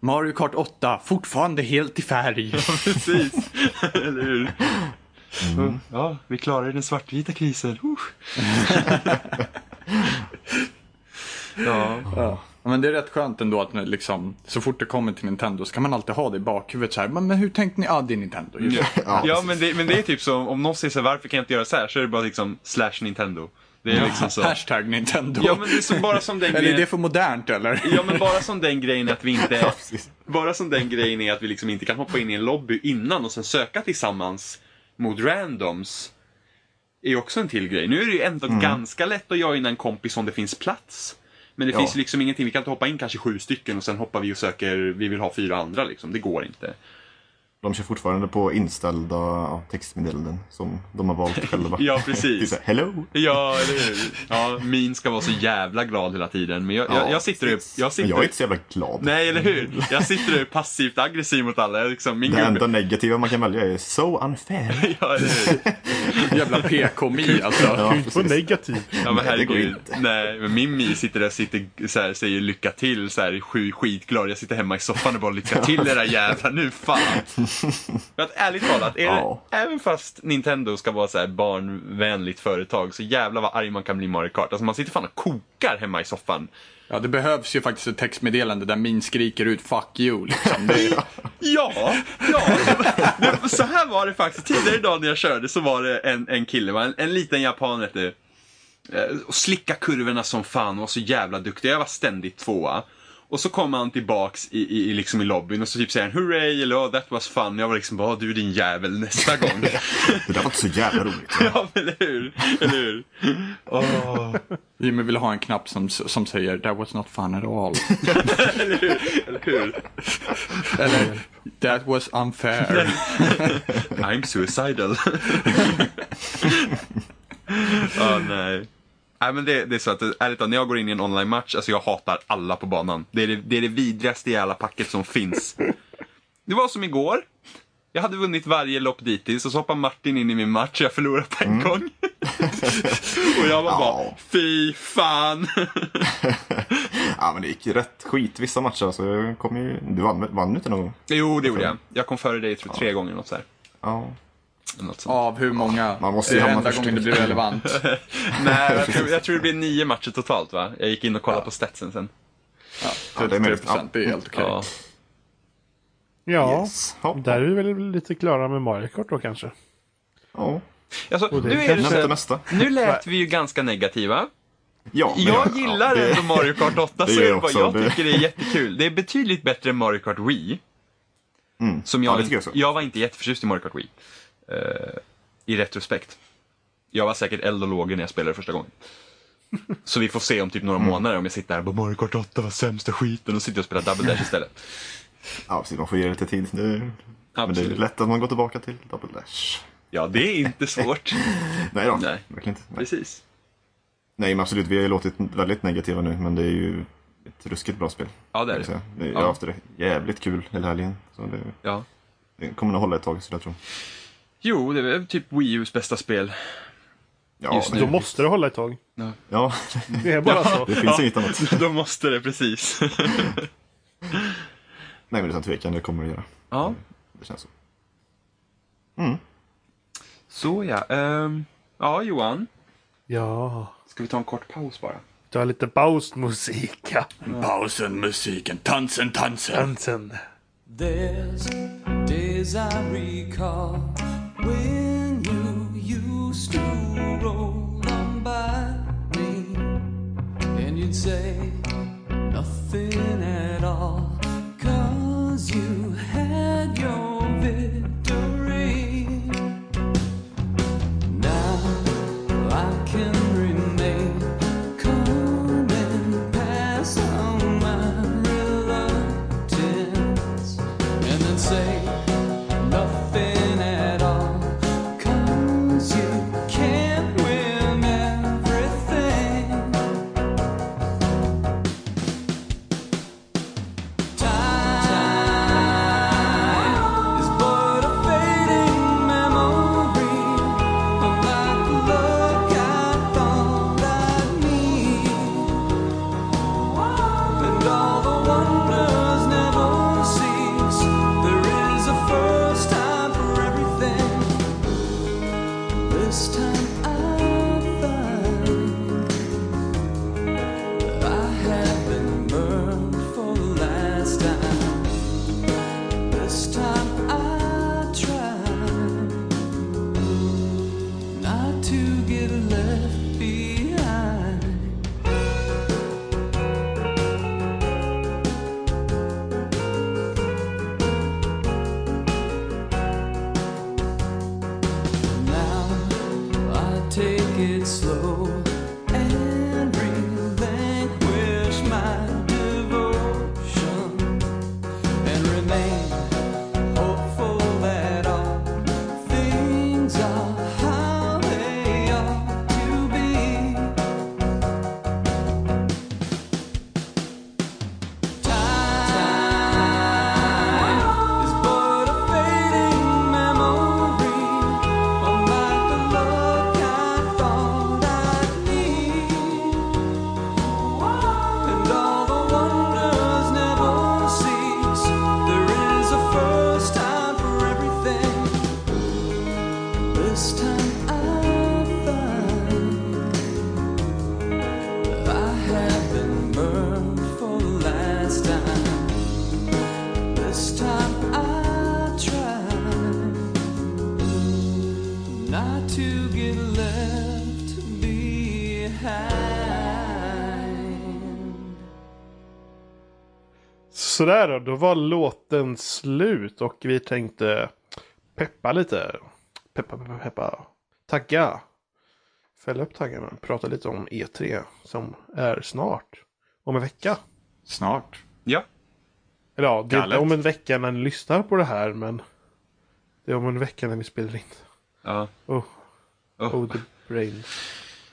D: Mario Kart 8, fortfarande helt i färg.
B: precis. Eller hur? Ja, vi klarade den svartvita krisen. Ja,
D: Ja. Men det är rätt skönt ändå att liksom, så fort det kommer till Nintendo så kan man alltid ha det i bakhuvudet så här. Men, men hur tänkte ni? Ja, det är Nintendo. Just.
B: ja,
C: Ja,
B: men, det, men det är typ som om någon säger så här, varför kan jag inte göra så här? Så är det bara liksom slash Nintendo. Det är liksom så.
D: Hashtag Nintendo.
B: Ja, men det är som, bara som den
D: Eller är
B: grejen.
D: det för modernt eller?
B: Ja, men bara som den grejen att vi inte... Bara som den grejen är att vi liksom inte kan hoppa in i en lobby innan och sen söka tillsammans mot randoms. Är ju också en till grej. Nu är det ju ändå ganska lätt att joina en kompis om det finns plats. Men det
C: Ja.
B: finns liksom ingenting, vi kan inte hoppa in kanske sju stycken och sen hoppar vi och söker, vi vill ha fyra andra liksom. Det går inte.
C: De kör fortfarande på inställda textmeddelanden som de har valt själva.
B: Ja, precis.
C: så här, Hello!
B: Ja, eller hur? Ja, min ska vara så jävla glad hela tiden. Men jag, jag,
C: Ja,
B: jag sitter och...
C: precis.
B: Jag sitter,
C: jag är inte så jävla glad.
B: Nej, eller hur? Jag sitter och är passivt aggressiv mot alla. Jag Liksom, min
C: Det
B: gubbe...
C: enda negativa man kan välja är so unfair.
B: Ja, eller hur?
D: Jävla PK-mi alltså.
C: Ja,
A: inte vara negativ.
B: Ja men
C: Nej,
B: herregud.
C: inte.
B: Nej, men min Mi sitter där sitter så här, säger lycka till så här, sju skitglad. Jag sitter hemma i soffan och bara lycka till era jävlar nu fan. För att ärligt talat, är
C: Ja.
B: det, även fast Nintendo ska vara så här barnvänligt företag så jävlar vad arg man kan bli Mario Kart. Alltså man sitter fan och kokar hemma i soffan.
D: Ja, det behövs ju faktiskt ett textmeddelande där min skriker ut 'fuck you' liksom. Är,
B: Ja, ja. Det, så här var det faktiskt. Tidigare idag när jag körde så var det en, en kille, en, en liten japan du. Eh, Och slicka kurvorna som fan och var så jävla duktig. Jag var ständigt tvåa. Och så kommer han tillbaks i, i, i, liksom i lobbyn och så typ säger han hurray eller oh, that was fun. Jag var liksom bara, "Åh, du är din jävel nästa gång.
C: Det där var inte så jävla roligt.
B: ja, men eller hur? Eller hur? Åh,
D: Jimmy vill ha en knapp som, som säger 'that was not fun at all'
B: eller hur? Eller hur?
D: Eller 'that was unfair'
B: I'm suicidal. Ja, nej. Nej men det, det är så att ärligt talat, när jag går in i en online-match, alltså jag hatar alla på banan. Det är det, det är det vidrigaste jävla packet som finns. Det var som igår. Jag hade vunnit varje lopp dittills och så hoppar Martin in i min match och jag förlorar på en gång. och jag var bara,
C: Ja.
B: fy fan.
C: Ja, men det gick ju rätt skit vissa matcher. Så jag kom ju... Du vann, vann inte någon gång?
B: jo, det gjorde jag. Jag kom före dig, tror jag, tre gånger. Något så här.
C: Ja.
B: Eller Något sånt.
D: Av hur många?
C: Man måste
D: det
C: ju
D: är
C: hamna
D: enda
C: först
D: gången det blir relevant.
B: Nej, jag tror, jag tror det blir nio matcher totalt va? Jag gick in och kollade på statsen sen.
D: Ja,
C: Ja, det är
D: 33
C: möjligt.
D: procent, det är helt okej.
B: Ja.
A: Ja,
C: Yes. Ja.
A: där är vi väl lite klara med Mario Kart då kanske.
C: ja.
B: Alltså, nu är det så
C: Nästa.
B: Nu lät vi ju ganska negativa.
C: Ja, men
B: Jag
C: ja,
B: gillar
C: det-
B: ändå Mario Kart 8,
C: det
B: så
C: jag också.
B: Jag
C: Det-
B: tycker det är jättekul. Det är betydligt bättre än Mario Kart Wii.
C: Mm.
B: Som
C: Ja,
B: jag,
C: tycker jag
B: jag var inte jätteförtjust i Mario Kart Wii. Eh, I retrospekt. Jag var säkert eld och lågor när jag spelade första gången. Så vi får se om typ några
C: Mm.
B: månader om jag sitter här och bara Mario Kart 8 var sämsta skiten och sitter och spelar Double Dash istället.
C: Ja, precis. Man får ge det lite tid. Det, men det är
B: Absolut.
C: lätt att man går tillbaka till Double Dash.
B: Ja, det är inte svårt.
C: Nej då,
B: Nej.
C: verkligen inte. Nej.
B: Precis.
C: Nej, men absolut. Vi har ju låtit väldigt negativa nu, men det är ju ett ruskigt bra spel.
B: Ja, det är
C: jag
B: det.
C: Jag
B: Ja.
C: har haft det jävligt kul hela helgen. Så det,
B: Ja.
C: det kommer nog hålla ett tag, så jag tror.
B: Jo, det är väl typ Wii U's bästa spel.
C: Ja,
B: Just
C: men-
A: Då måste det hålla ett tag.
C: Ja,
A: Det är bara så.
C: det finns inget annat.
B: Då måste det, precis.
C: Nej, men utan tvekan, det kommer det göra.
B: ja,
C: Det känns så.
B: så ja. Ehm, ja, Johan.
A: Ja.
B: Ska vi ta en kort paus bara?
A: Ta lite pausmusik. ja.
D: Pausen, musiken, dansen, dansen.
A: Dansen.
E: There's days I recall when you used to roll on by me, and you'd say nothing at all,
A: Sådär då, då var låten slut och vi tänkte peppa lite. Peppa, peppa, peppa. Tagga. Fälla upp taggarna. Prata lite om E3 som är snart. Om en vecka.
D: Snart.
B: Ja.
A: Eller ja, det är inte om en vecka när ni lyssnar på det här men det är om en vecka när vi spelar in.
B: Ja.
A: Oh,
B: Oh.
A: oh the brain.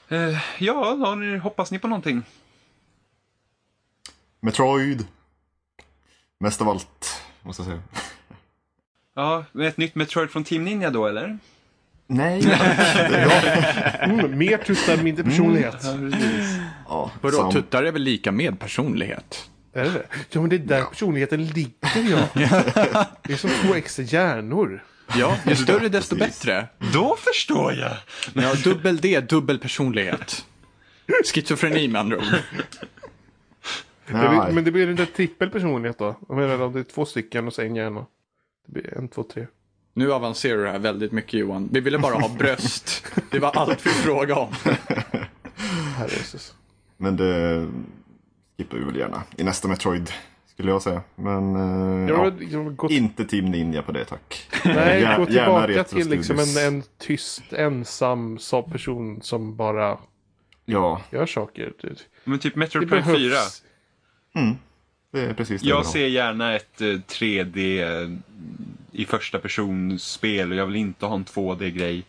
B: Eh, ja, har ni, hoppas ni på någonting?
C: Metroid. Mest av allt, måste jag säga.
B: Ja, med ett nytt Metroid från Team Ninja då eller?
C: Nej.
A: Mm, mer tuttar, mindre personlighet.
C: ja,
D: Vadå, tuttar är väl lika med personlighet?
A: Är det det? Ja men det är där personligheten ligger ja. Det är som två extra hjärnor.
D: Ja, ju större desto
C: Precis.
D: bättre.
B: Då förstår jag!
D: Ja, dubbel D, dubbel personlighet. Schizofreni med andra ord.
A: Det
C: Nej.
A: blir, men det blir inte trippel personlighet då? Jag menar om det är två stycken och så en hjärna. Det blir en, två, tre.
D: Nu avancerar det här väldigt mycket Johan. Vi ville bara ha bröst. Det var allt vi frågade om.
C: Men det skippar vi väl gärna i nästa Metroid, skulle jag säga. Men eh,
A: Jag
C: ja,
A: vill liksom gå,
C: inte Team Ninja på det, tack.
A: nej,
C: Gär-
A: gå tillbaka till liksom en, en tyst, ensam person som bara
C: Ja,
A: gör saker. Det,
B: Men typ Metroid Prime 4.
A: behövs.
C: mm, det är precis det jag
B: Jag
C: vill
B: ser gärna ett eh, 3D eh, i första person spel och jag vill inte ha en 2D-grej.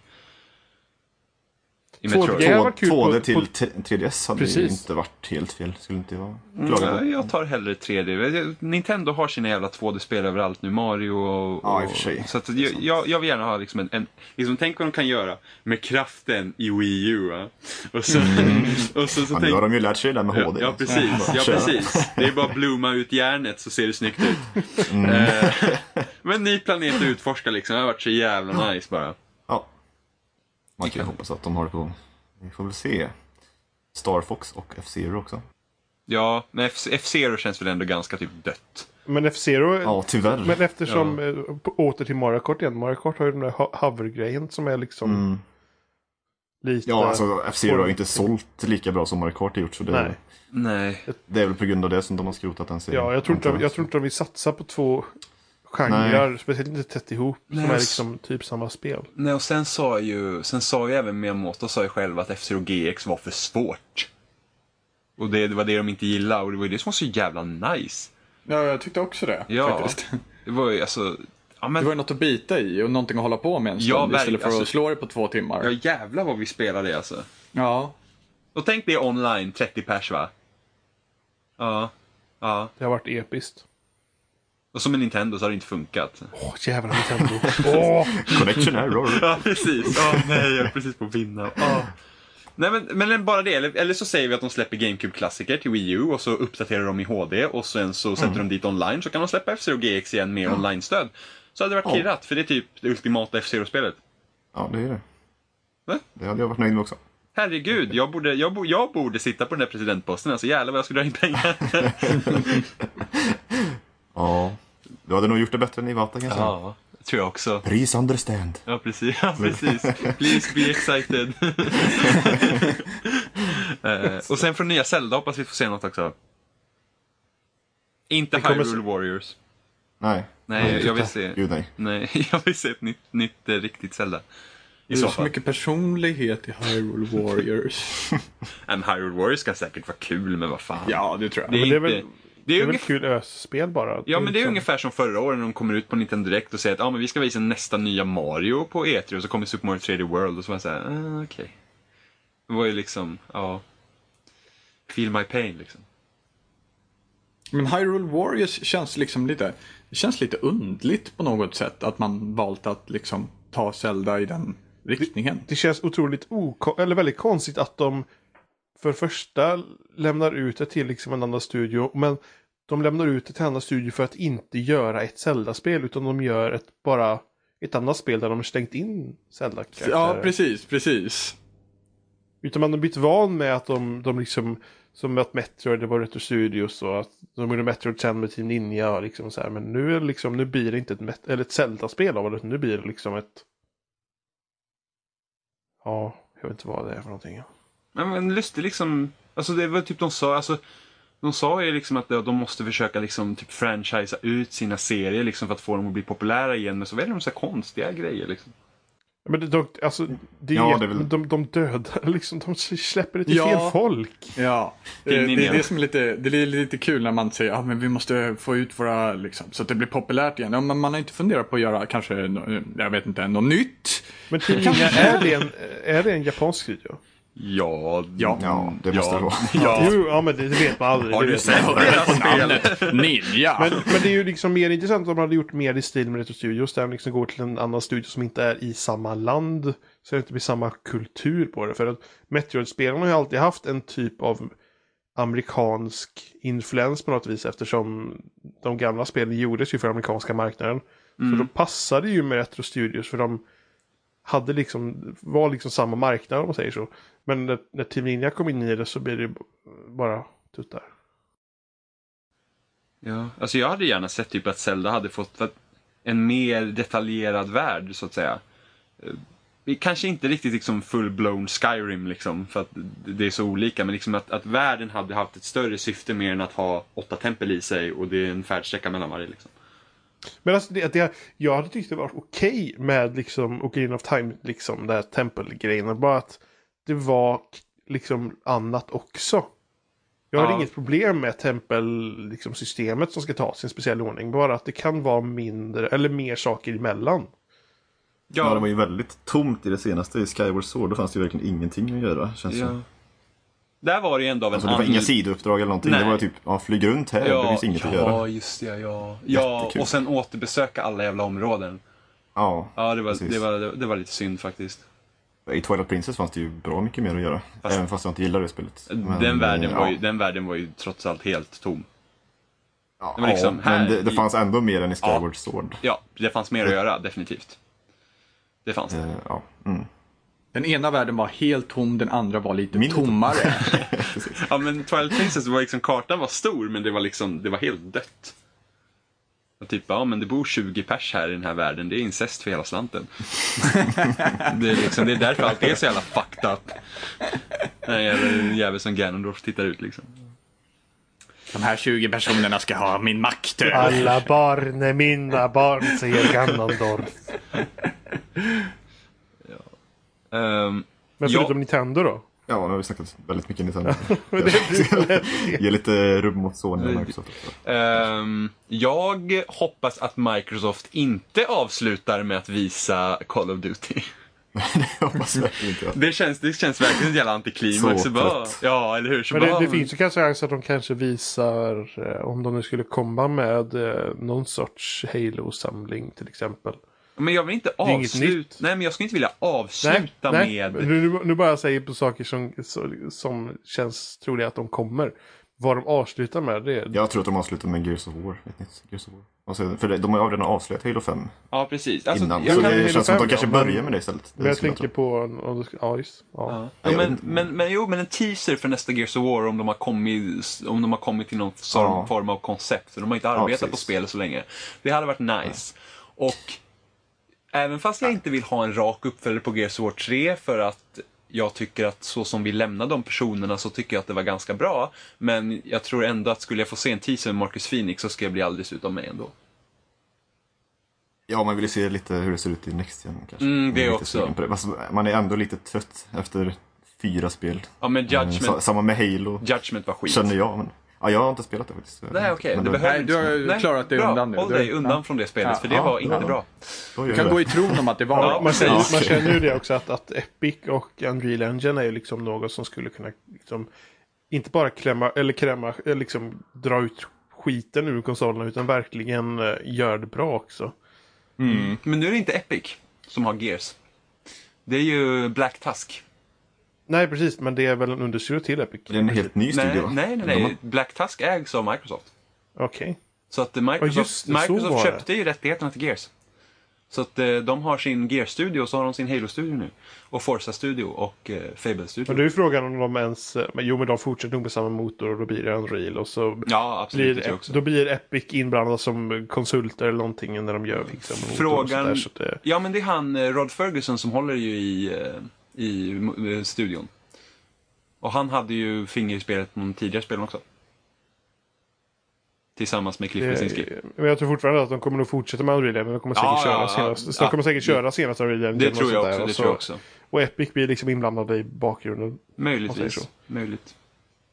B: I
A: 2D
B: Metroid.
A: Det hade
C: Två-
A: varit kul
C: 2D
A: på-
C: till
A: på-
C: t- 3DS hade
A: Precis.
C: ju inte varit helt fel. Skulle inte jag klaga på.
B: Nej, jag tar hellre 3D. Nintendo har sina jävla 2D-spel överallt nu. Mario och...
C: Ja, i och för sig.
B: Så att jag, jag, jag vill gärna ha liksom en... en liksom, tänk vad de kan göra med kraften i Wii U. Va? Och så, och så, så
C: Ja, nu
B: tänk,
C: har de ju lärt sig det där med HD.
B: ja, precis. Ja, precis. Det är bara att blomma ut järnet så ser det snyggt ut.
C: Mm.
B: Eh, Men ny planet att utforska liksom. Det har varit så jävla nice bara.
C: Ja. Man kan ju hoppas att de har det på gång. Vi får väl se. Star Fox och F-Zero också.
B: Ja, men F-Zero känns väl ändå ganska typ dött.
A: Men F-Zero,
C: Ja, tyvärr.
A: men eftersom, eh, på- åter till Mario Kart igen. Mario Kart har ju den där ho- hover-grejen som är liksom
C: Mm.
A: lite...
C: Ja, alltså F-Zero har ju inte sålt lika bra som Mario Kart har gjort. Så det,
A: Nej.
B: Nej.
C: det är väl på grund av det som de har skrotat den serien.
A: Ja, jag tror, inte, jag tror inte de vill satsa på två genrer, speciellt inte tätt ihop,
B: Nej,
A: som är liksom typ samma spel.
B: Nej, och sen sa ju, sen sa ju även Miyamoto sa ju själv att F-Zero GX var för svårt. Och det, det var det de inte gillade och det var ju det som var så jävla nice.
D: Ja, jag tyckte också det.
B: Ja,
D: Faktiskt.
B: det var ju alltså... Ja, men,
D: Det var ju något att bita i och någonting att hålla på med en stund
B: Ja,
D: istället för att
B: Alltså-
D: slå det på två timmar.
B: ja jävlar vad vi spelade alltså.
D: Ja.
B: Och tänk det online, 30 pers va? Ja. Ja.
A: Det har varit episkt.
B: Och som en Nintendo så har det inte funkat.
A: Åh, jävla Nintendo. Åh!
C: Connection error.
B: Ja, precis. Ja, nej, jag är precis på att vinna. Ja. Nej, men, men bara det. Eller, eller så säger vi att de släpper GameCube-klassiker till Wii U och så uppdaterar de i HD och sen så sätter de dit online så kan de släppa F-Zero GX igen med online-stöd. Så hade det varit kirrat, för det är typ det ultimata F-Zero-spelet.
C: Ja, det är det.
B: Va?
C: Det hade jag varit nöjd med också.
B: Herregud, jag borde, jag, bo, jag borde sitta på den där presidentposten. Alltså jävlar vad jag skulle dra in pengar.
C: Ja, du hade nog gjort det bättre än Iwata kanske.
B: ja, tror jag också.
C: Please understand.
B: Ja, precis. Ja, precis. Please be excited. Eh, och sen från nya Zelda hoppas vi får se något också. Inte Hyrule
A: se-
B: Warriors.
C: Nej.
B: Nej, jag vill se...
C: Gud nej.
B: Nej, jag vill se ett nytt, nytt eh, riktigt Zelda. I
D: Det är
B: så
D: så mycket personlighet i Hyrule Warriors.
B: Men Hyrule Warriors ska säkert vara kul, men vad fan.
D: ja, det tror jag.
B: Det är,
A: Men det är
B: inte...
A: väl-
B: det
A: Det
B: är
A: är väl
B: ungefär...
A: kul össpel bara.
B: Ja, men det är
A: liksom-
B: ungefär som förra året när de kommer ut på Nintendo Direkt och säger att ah, men vi ska visa nästa nya Mario på E3 och så kommer Super Mario 3D World och så var jag såhär, ah, okej. Det var ju liksom, ja. Feel my pain liksom.
D: Men Hyrule Warriors känns liksom lite, det känns lite undligt på något sätt att man valt att liksom ta Zelda i den riktningen.
A: Det känns otroligt oko- eller väldigt konstigt att de för första lämnar ut det till liksom en annan studio. Men de lämnar ut det till en annan studio för att inte göra ett Zelda-spel. Utan de gör ett, bara ett annat spel där de har stängt in zelda
D: Ja, precis, precis.
A: Utan man har blivit van med att de, de liksom, som att Metroid, det var Retro Studios och att de gjorde Metroid sen med Team Ninja och liksom så här. Men nu är det liksom, nu blir det inte ett, Met- eller ett Zelda-spel av det, nu blir det liksom ett... Ja, jag vet inte vad det är för någonting.
B: Men, men lustigt liksom, alltså det var typ de sa, alltså de sa ju liksom att de måste försöka liksom typ franchisea ut sina serier liksom för att få dem att bli populära igen. Men så väljer de så här konstiga grejer liksom.
A: Men det, de, alltså, det är,
C: Ja, det är väl-
A: de, de dödar liksom, de släpper det till
D: Ja.
A: fel folk.
D: Ja, det,
B: Team
D: det
B: Ninja.
D: är det som är lite, det är lite kul när man säger att ah, men vi måste få ut våra, liksom, så att det blir populärt igen. Ja, men man har inte funderat på att göra kanske, jag vet inte, något nytt.
A: Men Ninja, är det en, är det en japansk studio?
B: Ja,
D: Ja.
C: Ja, det måste det vara.
B: Ja.
A: Jo, ja men det, det vet man aldrig.
B: Har du
A: man
B: sett deras?
D: Namnet Ninja.
A: Men, men det är ju liksom mer intressant om de hade gjort mer i stil med Retro Studios. Där de liksom går till en annan studio som inte är i samma land. Så det inte blir samma kultur på det. För att Metroid-spelarna har ju alltid haft en typ av amerikansk influens på något vis. Eftersom de gamla spelen gjordes ju för amerikanska marknaden. Så då passade ju med Retro Studios. För de hade liksom, var liksom samma marknad om man säger så. Men när, när Team Ninja kom in i det så blev det bara tuttar.
B: Ja, alltså jag hade gärna sett typ att Zelda hade fått en mer detaljerad värld så att säga. Eh, kanske inte riktigt liksom full-blown Skyrim liksom, för att det är så olika, men liksom att, att världen hade haft ett större syfte mer än att ha åtta tempel i sig och det är en färdsträcka mellan varje. Liksom.
A: Men alltså det, det, jag hade tyckt det var okej med liksom Ocarina of Time, liksom den här tempelgrejen. Bara att det var liksom annat också. Jag har
B: Ja.
A: inget problem med tempelsystemet liksom, systemet som ska tas i en speciell ordning. Bara att det kan vara mindre eller mer saker emellan.
C: Ja, det var ju väldigt tomt i det senaste. I Skyward Sword då fanns det ju verkligen ingenting att göra. Känns
B: Ja.
C: som.
B: Där var det ju ändå av en
C: Alltså, det var inga sidouppdrag eller någonting.
B: Nej.
C: Det var typ, ja, flyg runt här. det finns inget
B: ja,
C: att göra.
B: just det. Ja, ja
C: Jättekul.
B: och sen återbesöka alla jävla områden.
C: Ja,
B: Ja, det var,
C: precis.
B: det var, det var lite synd faktiskt.
C: I Twilight Princess fanns det ju bra mycket mer att göra.
B: Fast-
C: Även fast jag inte gillar det spelet. Men,
B: den, världen
C: eh,
B: var
C: ja.
B: ju, den världen var ju trots allt helt tom.
C: Ja,
B: det liksom
C: ja,
B: här
C: men det, det fanns ändå mer än i Skyward Sword.
B: Ja, det fanns mer att göra, definitivt. Det fanns det.
C: Eh, ja. Mm.
D: Den ena världen var helt tom, den andra var lite
C: tom.
D: tommare.
B: Ja, men Twilight Princess var liksom, kartan var stor, men det var liksom, det var helt dött. Och typ, ja men det bor 20 pers här i den här världen, det är incest för hela slanten. det, är liksom, det är därför allt är så jävla fucked up. Den jävla jävel som Ganondorf tittar ut liksom.
D: De här 20 personerna ska ha min makt.
A: Alla barn är mina barn, säger Ganondorf.
B: Ehm,
A: Men
B: Ja.
A: förutom Nintendo då?
C: Ja, nu har vi snackat väldigt mycket Nintendo.
A: Det
C: Ge lite rubb mot Sony och Microsoft också.
B: ehm, jag hoppas att Microsoft inte avslutar med att visa Call of Duty.
C: Jag hoppas verkligen inte att...
B: Det känns, det känns verkligen som en jävla antiklimax.
C: Så
B: bara,
C: trött.
B: ja, eller hur? Så
A: Men det,
B: bara,
A: det finns ju kanske chans att de kanske visar eh, om de nu skulle komma med eh, någon sorts Halo-samling till exempel.
B: Men jag vill inte avsluta. Nej, men jag skulle inte vilja avsluta med...
A: Nu, nu, nu bara säger på saker som, som känns troliga att de kommer. Vad de avslutar med det är...
C: Jag tror att de avslutar med Gears of War. Gears of War. Alltså, för de har ju redan avslöjat Halo 5
B: Ja, precis. Alltså,
C: innan.
B: jag
C: så
B: kan...
C: det
A: Halo
C: känns som att
A: 5,
C: de kanske
A: ja,
C: börjar med det istället. Det
A: men jag tänker på... Ja, just. Ja.
B: Ja.
C: Ja,
B: men, men, men, jo, men en teaser för nästa Gears of War om de har kommit, om de har kommit till någon form,
C: Ja.
B: form av koncept. De har inte arbetat på spelet så länge. Det hade varit nice. Och även fast jag inte vill ha en rak uppföljare på Gears of War 3 för att jag tycker att så som vi lämnar de personerna så tycker jag att det var ganska bra. Men jag tror ändå att skulle jag få se en teaser med Marcus Phoenix så ska jag bli alldeles utav mig ändå.
C: Ja, man vill ju se lite hur det ser ut i Next Gen kanske.
B: Mm,
C: Man är
B: det
C: lite
B: också.
C: det. Man är ändå lite trött efter fyra spel.
B: Ja men
C: Eh,
B: Judgment,
C: Samma med Halo,
B: Judgment var skit.
C: känner jag. Men, ja, jag har inte spelat det faktiskt.
B: Nej okej, behöver
D: Nej, du har
B: inte-
D: klarat dig
B: bra.
D: undan nu.
B: Håll
D: Du-
B: dig undan
D: ja.
B: från det spelet
D: Ja,
B: för det
C: ja,
B: var inte
C: ja.
B: bra.
C: gör
D: Du kan
C: det.
D: gå i tron om att det var
B: Ja.
A: Man, känner, man känner ju det också att, att Epic och Unreal Engine är ju liksom något som skulle kunna liksom, inte bara klämma eller kräma, eller liksom dra ut skiten ur konsolerna utan verkligen uh, göra det bra också.
B: Mm. Men nu är det inte Epic som har Gears. Det är ju Black Tusk.
A: Nej, precis, men det är väl en understudio till Epic.
C: Det är en helt ny
B: Nej,
C: studio va?
B: nej, nej,
C: har-
B: nej. Black Tusk ägs av Microsoft.
A: Okej.
B: Så att eh, Microsoft,
A: just det, så
B: Microsoft köpte ju rättigheterna till Gears. Så att eh, de har sin Gears-studio och så har de sin Halo-studio nu. Och Forza-studio och eh, Fable-studio.
A: Men det är ju frågan om de ens, eh, men jo men de fortsätter nog med samma motor och då blir det Unreal och så
B: Ja, absolut.
A: blir, då blir Epic inblandad som konsulter eller någonting när de gör fixar med motor och
B: Frågan-
A: sådär, så det,
B: Ja, men det är han, eh, Rod Ferguson, som håller ju i, eh, i eh, studion. Och han hade ju finger i spelet på de tidigare spelen också. Tillsammans med Cliff Bleszinski.
A: det, men jag tror fortfarande att de kommer nog fortsätta med Unreal Engine. De kommer säkert
B: Ja,
A: köra
B: ja, ja.
A: senast. Så de
B: Ja,
A: kommer säkert
B: det-
A: köra senast Unreal Engine.
B: Det tror jag också. Det
A: Och
B: tror jag
A: så-
B: också.
A: Och Epic blir liksom inblandade i bakgrunden
B: Möjligtvis. Möjligt.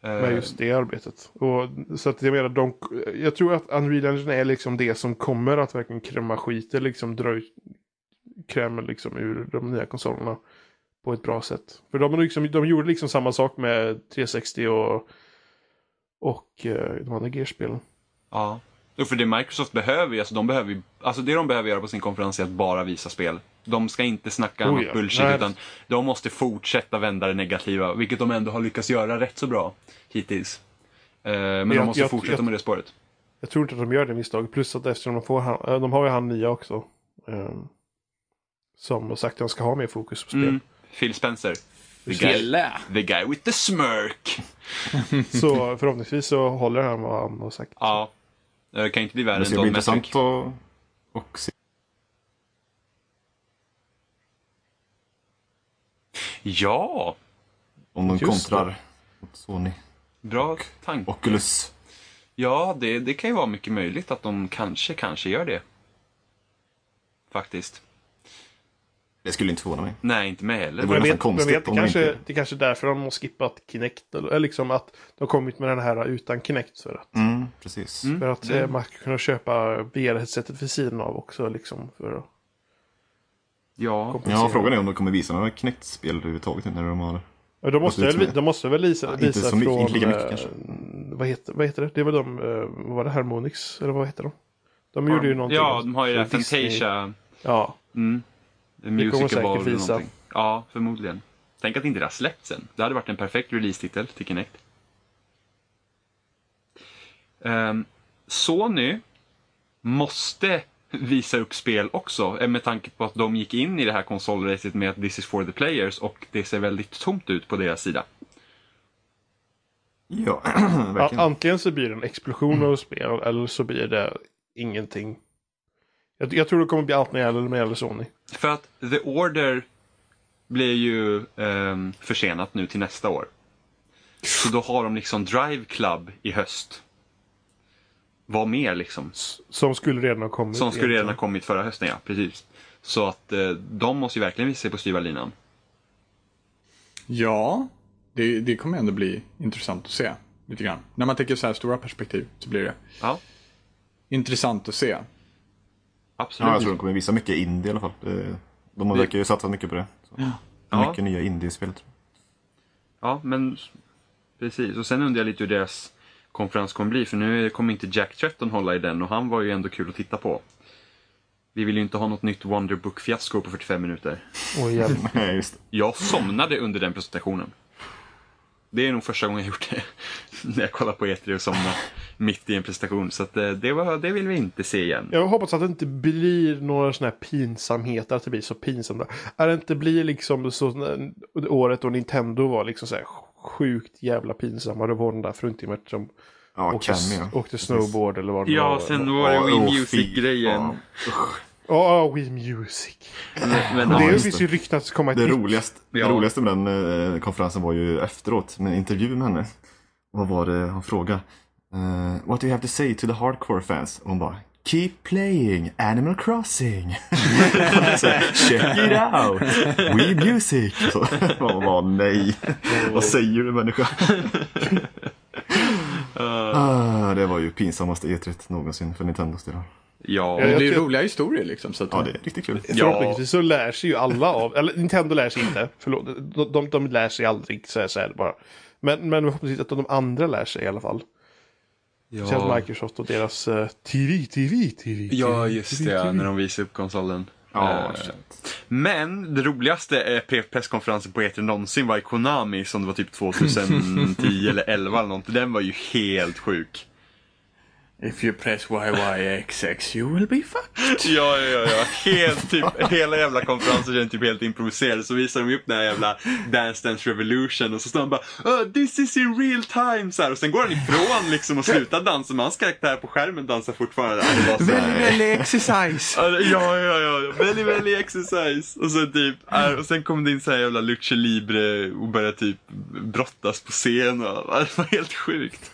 A: med
B: Eh,
A: just det arbetet. Och, så att jag menar, de, jag tror att Unreal Engine är liksom det som kommer att verkligen kräma skiten, liksom dra ut krämen liksom ur de nya konsolerna på ett bra sätt. För de, liksom, de gjorde liksom samma sak med 360 och, och eh, de andra Gear-spelen.
B: Ja. Och för det Microsoft behöver, alltså de behöver alltså det de behöver göra på sin konferens är att bara visa spel. De ska inte snacka
A: Oh ja.
B: bullshit
A: Nej.
B: utan de måste fortsätta vända det negativa, vilket de ändå har lyckats göra rätt så bra hittills. Eh, men de
A: Jag-
B: måste
A: jag-
B: fortsätta
A: jag-
B: med det spåret.
A: Jag tror inte att de gör det misstaget. Plus att eftersom de får han, eh, de har ju han nya också. som har sagt att de ska ha mer fokus på spel.
B: Mm. Phil Spencer. The guy, the guy with the smirk.
A: Så förhoppningsvis så håller han vad han har sagt.
B: Ja. Det kan inte bli värre
C: Det
B: än
C: ska
B: Don
C: intressant att och se.
B: Ja,
C: Om de
A: Just
C: kontrar mot Sony.
B: bra tanke.
C: Oculus.
B: Ja, det, det kan ju vara mycket möjligt att de kanske, kanske gör det. Faktiskt.
C: Det skulle inte förvåna mig.
B: Nej, inte mig heller.
C: Det vore nästan konstigt
A: vet, det,
C: om
A: kanske,
C: inte-
A: det kanske är därför de har skippat Kinect. Eller, eller liksom att de har kommit med den här utan Kinect. För att,
C: Mm, precis.
A: för att eh, man ska kunna köpa VR-headsetet vid sidan av också. Liksom, för att
B: Ja.
C: Ja, frågan är om de kommer visa några Kinect-spel överhuvudtaget nu när de har...
A: Ja, de, måste
C: Måste
A: väl, de måste väl visa,
C: Ja,
A: visa
C: mycket-
A: från...
C: inte lika mycket
A: eh,
C: kanske.
A: vad, heter, vad heter det? Det väl de, eh, vad var det, Harmonix? Eller vad heter de? De gjorde ju någonting.
B: ja de har ju. Fantasia,
A: Ja,
B: mm,
A: kommer
B: Music
A: säkert
B: Evolve eller
A: visa.
B: någonting. Ja, förmodligen. Tänk att inte det har släppts än. Det hade varit en perfekt release-titel till Kinect. Ehm, Sony måste visa upp spel också, eh, med tanke på att de gick in i det här konsolracet med att this is for the players och det ser väldigt tomt ut på deras sida.
C: Ja, verkligen.
A: antingen så blir det en explosion av spel eller så blir det ingenting. Jag, jag tror det kommer bli allt när det gäller, när det gäller Sony.
B: För att The Order blir ju ehm, försenat nu till nästa år. Så då har de liksom Drive Club i höst. Vad mer liksom?
A: Som skulle redan ha kommit.
B: Som skulle redan ha kommit förra hösten, ja. Precis. Så att eh, de måste ju verkligen visa sig på styva linan.
D: Ja, det, det kommer ändå bli intressant att se. Lite grann. När man tänker så här stora perspektiv så blir det
B: Ja,
D: intressant att se.
B: Absolut.
C: Ja, jag tror de kommer visa mycket indie i alla fall. Det- De har verkar ju satsa mycket på det. Så.
B: Ja.
C: Mycket nya indiespel. tror
B: Ja, men precis. Och sen undrar jag lite hur deras konferens kommer bli. För nu kommer inte Jack Tretton hålla i den och han var ju ändå kul att titta på. Vi vill ju inte ha något nytt Wonderbook-fiasko på 45 minuter.
C: Jag. Nej, just det.
B: Jag somnade under den presentationen. Det är nog första gången jag gjort det. När jag kollar på E3 och somnar mitt i en presentation. Så att, eh, det, var, det vill vi inte se igen.
A: Jag hoppas att det inte blir några sådana här pinsamheter, att det blir så pinsamt. Att det inte blir liksom så året då Nintendo var liksom så här sjukt jävla pinsamma. Det var den där fruntimret som
C: Ja,
A: åkte,
C: ja.
A: åkte snowboard eller vad det
B: Ja,
A: var.
B: sen var det
C: Ja,
B: Wii Music-grejen.
A: Ja, oh, Wii Music.
B: Men, men,
A: det
B: ja,
A: finns
C: det.
A: ju rykten att komma ett
C: Det roligaste,
B: Ja.
C: det roligaste med den eh, konferensen var ju efteråt, med intervju med henne. Vad var det han frågade? Eh, what do you have to say to the hardcore fans? Och hon bara Keep playing Animal Crossing. så, Check it out. We music. Så, man bara nej. Vad säger du människa? ah, det var ju pinsammaste E3 någonsin för Nintendos del.
B: Ja.
A: Ja,
D: Det
A: tror-
D: roliga historier liksom. Så att,
C: Ja, det är riktigt kul.
A: Förhoppningsvis så lär sig ju alla av, eller Nintendo lär sig inte, förlåt, de, de, de lär sig aldrig, så är, så är det bara. Men, men förhoppningsvis att de andra lär sig i alla fall. Speciellt
B: ja.
A: Microsoft och deras eh, TV, TV, TV.
B: Ja, just
A: TV,
B: det,
A: TV.
B: när de visade upp konsolen.
C: Ja, shit.
B: Men det roligaste eh, pre- presskonferensen på E3 någonsin var i Konami som det var typ 2010 eller 11 eller något. Den var ju helt sjuk.
D: If you press YYXX you will be fucked.
B: Ja, ja, ja. Helt typ, hela jävla konferensen känns typ helt improviserad. Så visar de upp den här jävla Dance Dance Revolution och så står han bara oh, This is in real time så här. Och sen går han ifrån liksom och slutar dansa men hans karaktär på skärmen dansar fortfarande. Här-
D: väldigt exercise.
B: Ja, ja, ja. Väldigt, väldigt exercise. Och sen typ, är, och sen kom det in så här jävla Lucha Libre och började typ brottas på scen. Och, det var helt sjukt.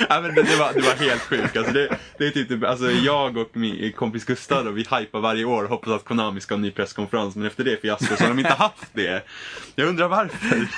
B: Ja, men det, det, var, det var helt sjukt. Alltså det, det är typ, alltså jag och min kompis Gustav då, vi hypar varje år och hoppas att Konami ska ha en ny presskonferens. Men efter det fiasko så har de inte haft det. Jag undrar varför.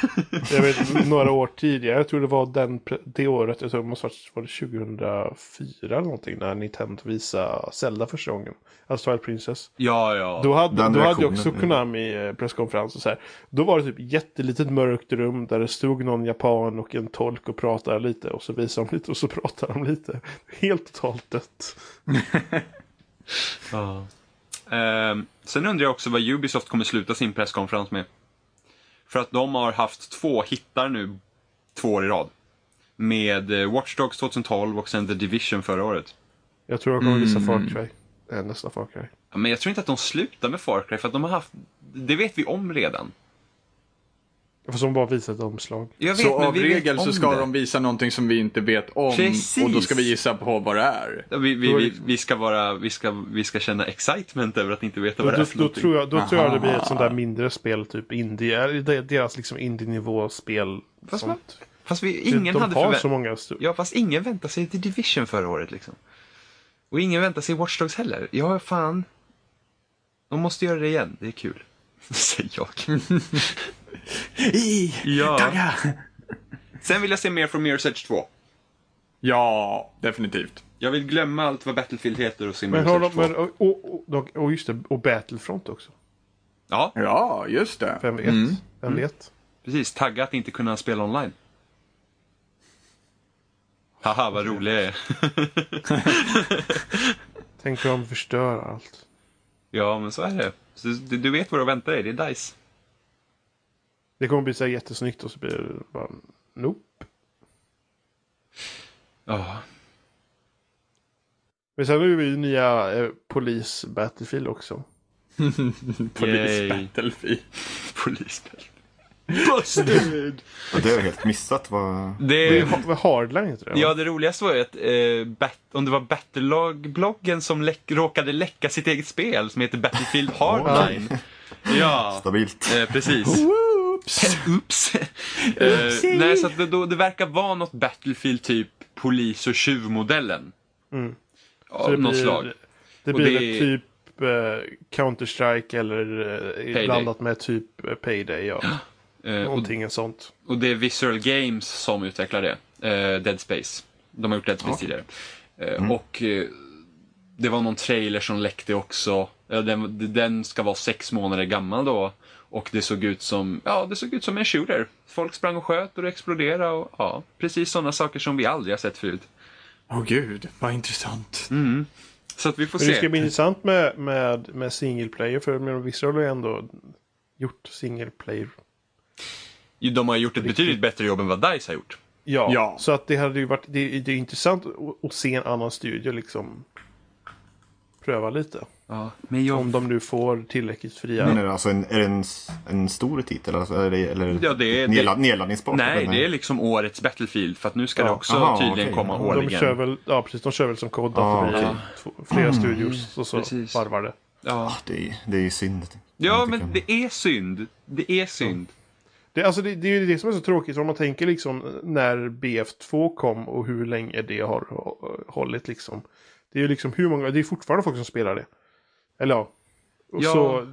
A: Jag vet några år tidigare, jag tror det var den, det året, jag tror det måste varit, var det 2004 eller någonting, när Nintendo visade Zelda första gången. Alltså Twilight Princess.
B: Ja, ja.
A: Då hade,
C: Den
A: då hade ju också. Konami eh, presskonferens och så här. Då var det typ jättelitet mörkt rum där det stod någon japan och en tolk och pratade lite och så visade de lite och så pratade de lite. Helt totalt dött.
B: Ja. Ehm, sen undrar jag också vad Ubisoft kommer sluta sin presskonferens med. För att de har haft två hittar nu två år i rad. Med eh, Watch Dogs 2012 och sen The Division förra året.
A: Jag tror de kommer visa Far Cry. Eh, nästa Far Cry.
B: Ja, Men jag tror inte att de slutar med Far Cry för att de har haft, det vet vi om redan.
A: Fast de bara visar ett omslag.
B: Vet,
D: Så av regel så ska
B: det.
D: de visa någonting som vi inte vet om
B: Precis.
D: och då ska vi gissa på vad det är.
B: Ja, Vi, vi, vi, vi, ska vara, vi, ska, vi ska känna excitement över att inte veta
A: Då,
B: vad det
A: då,
B: är för
A: då,
B: någonting.
A: tror jag, då tror jag det blir ett sånt där mindre spel, typ indie, det deras liksom indie-nivå spel.
B: Fast, man,
A: sånt.
B: fast vi, ingen
A: de
B: hade
A: har
B: förvä-
A: så många stu-
B: Ja, fast ingen väntade sig till Division förra året liksom. Och ingen väntar sig Watch Dogs heller. Ja, fan. De måste göra det igen. Det är kul. Säger jag.
D: I,
B: Ja.
D: tagga!
B: Sen vill jag se mer från Mirror's Edge 2.
D: Ja, definitivt.
B: Jag vill glömma allt vad Battlefield heter och se
A: Men
B: Mirror's Edge
A: de,
B: 2.
A: men, och, och, och, och just det, och Battlefront också.
B: Ja,
D: Ja, just det.
A: Vem vet?
D: Mm.
A: Vem vet?
B: precis. Tagga att inte kunna spela online. Haha, vad rolig jag är.
A: Tänk om de förstör allt.
B: Ja, men så är det. Så du, du vet vad du väntar dig. Det är DICE.
A: Det kommer bli så här jättesnyggt och så blir det bara nope.
B: Ja,
A: Men sen har ju vi nya eh, Polis Battlefield också.
B: Yay.
D: Battlefield.
B: polisspel. Busted!
C: Ja, det har jag helt missat. Vad...
A: Det är
B: Det,
A: ju Hardline heter det?
B: ja, det roligaste var ju att eh, bat, om det var Battlelag-bloggen som läck, råkade läcka sitt eget spel som heter Battlefield Hardline. ja,
C: Stabilt.
B: eh, precis. Oops! Oops. eh, nej, så att det, då, det verkar vara något Battlefield typ polis och tjuvmodellen.
A: Mm.
B: Av
A: Så det
B: något
A: blir-
B: slag.
A: Det
B: Och
A: blir
B: det-
A: typ eh, Counter-Strike eller
B: Payday.
A: blandat med typ Payday. Ja.
B: Och,
A: Någonting sånt.
B: och det är Visceral Games som utvecklar det. Eh, Dead Space. De har gjort Dead Space tidigare. Eh, Och det var någon trailer som läckte också. Den, den ska vara sex månader gammal då. Och det såg ut som, ja, det såg ut som en shooter. Folk sprang och sköt och det exploderade och ja, precis sådana saker som vi aldrig har sett förut.
D: Åh gud, vad intressant.
B: Så att vi får
A: Men det
B: se.
A: ska bli intressant med, med, med single player. För men Visual har ju ändå gjort single player.
B: De har gjort ett betydligt bättre jobb än vad DICE har gjort.
A: Ja,
D: Ja.
A: så att det hade ju varit det, det är intressant att, att se en annan studio liksom pröva lite.
B: Ja, men jag...
A: Om de nu får tillräckligt fria.
C: Men är det, alltså en, är det en, en stor titel? Alltså, är det, eller
B: Ja, det är-
C: nedla- nedladdningsbart?
B: Nej,
C: eller?
B: det är liksom årets Battlefield. För att nu ska det
A: Ja.
B: också
C: Aha,
B: tydligen
C: okej.
B: komma
C: De
A: de
B: årligen.
A: kör väl, ja precis, de kör väl som kod
C: Ah,
A: två, flera studios och så
B: precis.
A: varvar det.
B: Ja.
C: Det är, det är ju synd.
B: Ja, men det är synd. Det är synd.
A: Det, alltså det, det är ju det som är så tråkigt om man tänker liksom när BF2 kom och hur länge det har hå- hållit liksom. Det är ju liksom hur många, det är fortfarande folk som spelar det. Eller ja. Och
B: Ja.
A: Så,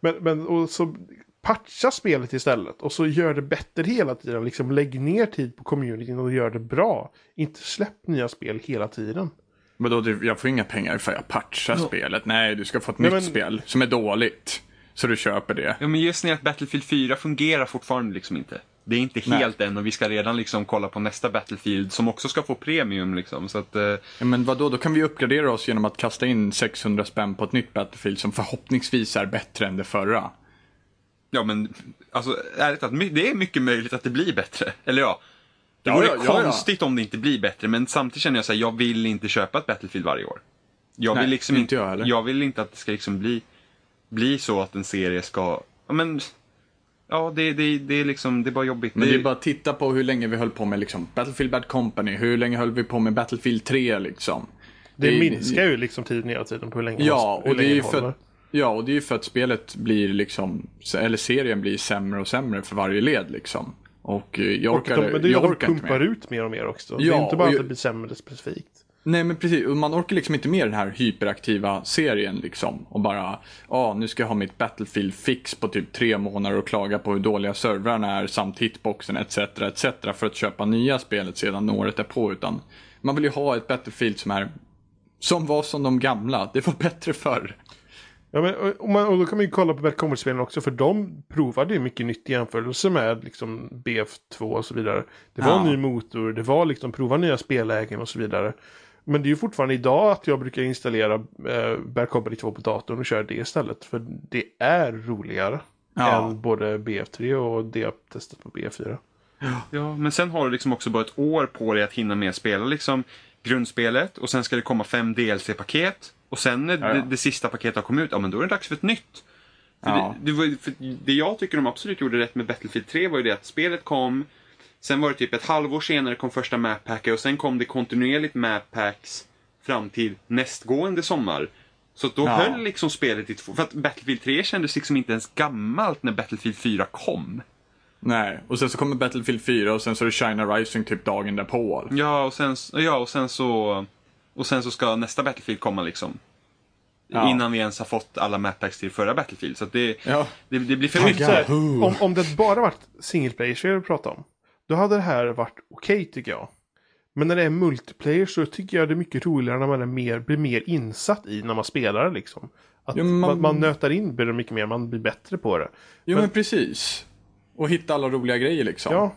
A: men, men och så patcha spelet istället och så gör det bättre hela tiden. Liksom lägg ner tid på communityn och gör det bra. Inte släpp nya spel hela tiden.
D: Men då, jag får inga pengar för jag patchar spelet. Nej, du ska få ett
A: Nej,
D: nytt
A: men-
D: spel som är dåligt. Så du köper det.
B: Ja, men just det att Battlefield 4 fungerar fortfarande liksom inte. Det är inte
D: Nej.
B: helt än och vi ska redan liksom kolla på nästa Battlefield som också ska få premium liksom. Så att, eh,
D: Ja, men vadå, då kan vi uppgradera oss genom att kasta in 600 spänn på ett nytt Battlefield som förhoppningsvis är bättre än det förra.
B: ja men, alltså ärligt talat, det är mycket möjligt att det blir bättre. Eller ja. Det vore
D: ja, ja,
B: konstigt om det inte blir bättre, men samtidigt känner jag så här, jag vill inte köpa ett Battlefield varje år. Jag vill
D: Nej,
B: liksom
D: inte jag
B: jag vill inte att det ska liksom bli, bli så att en serie ska, ja men, ja det, det, det är liksom, det är bara jobbigt.
D: Men det är bara att titta på hur länge vi höll på med liksom Battlefield Bad Company. Hur länge höll vi på med Battlefield 3 liksom?
A: Det,
D: Det-
A: minskar ju liksom tiden hela tiden på hur länge
D: Ja,
A: hur
D: och det är
A: länge
D: ju
A: håller.
D: för att, ja, och det är ju för att spelet blir liksom, eller serien blir sämre och sämre för varje led liksom. Och eh, jag
A: Och
D: orkar,
A: de, men det är
D: jag
A: att de
D: orkar inte
A: pumpar
D: mer.
A: ut mer och mer också. det
D: Ja,
A: är inte bara
D: och
A: att det blir sämre specifikt.
D: Nej men precis, man orkar liksom inte med den här hyperaktiva serien liksom. Och bara, ja nu ska jag ha mitt Battlefield fix på typ tre månader och klaga på hur dåliga servrarna är samt hitboxen etc. etc. för att köpa nya spelet sedan året är på. Utan man vill ju ha ett Battlefield som är, som var som de gamla. Det var bättre förr.
A: Ja, men, och, man, och då kan man ju kolla på Combat-spelen också, för de provade ju mycket nytt i jämförelse med liksom BF2 och så vidare. Det var
D: Ja.
A: en ny motor, det var liksom prova nya spellägen och så vidare. Men det är ju fortfarande idag att jag brukar installera eh, Bad Company 2 på datorn och köra det istället. För det är roligare
D: Ja.
A: än både BF3 och det jag testat på BF4.
B: Ja, men sen har du liksom också bara ett år på dig att hinna med att spela liksom grundspelet och sen ska det komma fem DLC-paket och sen när
D: Ja, ja.
B: Det, det sista paketet har kommit ut, ja men då är det dags för ett nytt. För
D: Ja.
B: det, det, var, det jag tycker de absolut gjorde rätt med Battlefield 3 var ju det att spelet kom, sen var det typ ett halvår senare kom första map packet och sen kom det kontinuerligt map packs fram till nästgående sommar. Så att då
D: Ja.
B: höll liksom spelet i två, för att Battlefield 3 kändes liksom inte ens gammalt när Battlefield 4 kom.
D: Nej, och sen så kommer Battlefield 4 och sen så är det China Rising typ dagen därpå.
B: Ja, och sen, ja, och sen så och sen så ska nästa Battlefield komma liksom.
D: Ja.
B: Innan vi ens har fått alla map packs till förra Battlefield. Så att det,
D: Ja.
B: det, det blir för
A: Så
B: mycket.
A: om, om det bara varit single player vi pratar om. Då hade det här varit okej tycker jag. Men när det är multiplayer så tycker jag det är mycket roligare när man är mer, blir mer insatt i när man spelar liksom. Att
D: men man-
A: man... Man, nötar in blir det mycket mer, man blir bättre på det.
D: Jo men precis. Och hitta alla roliga grejer liksom.
A: Ja,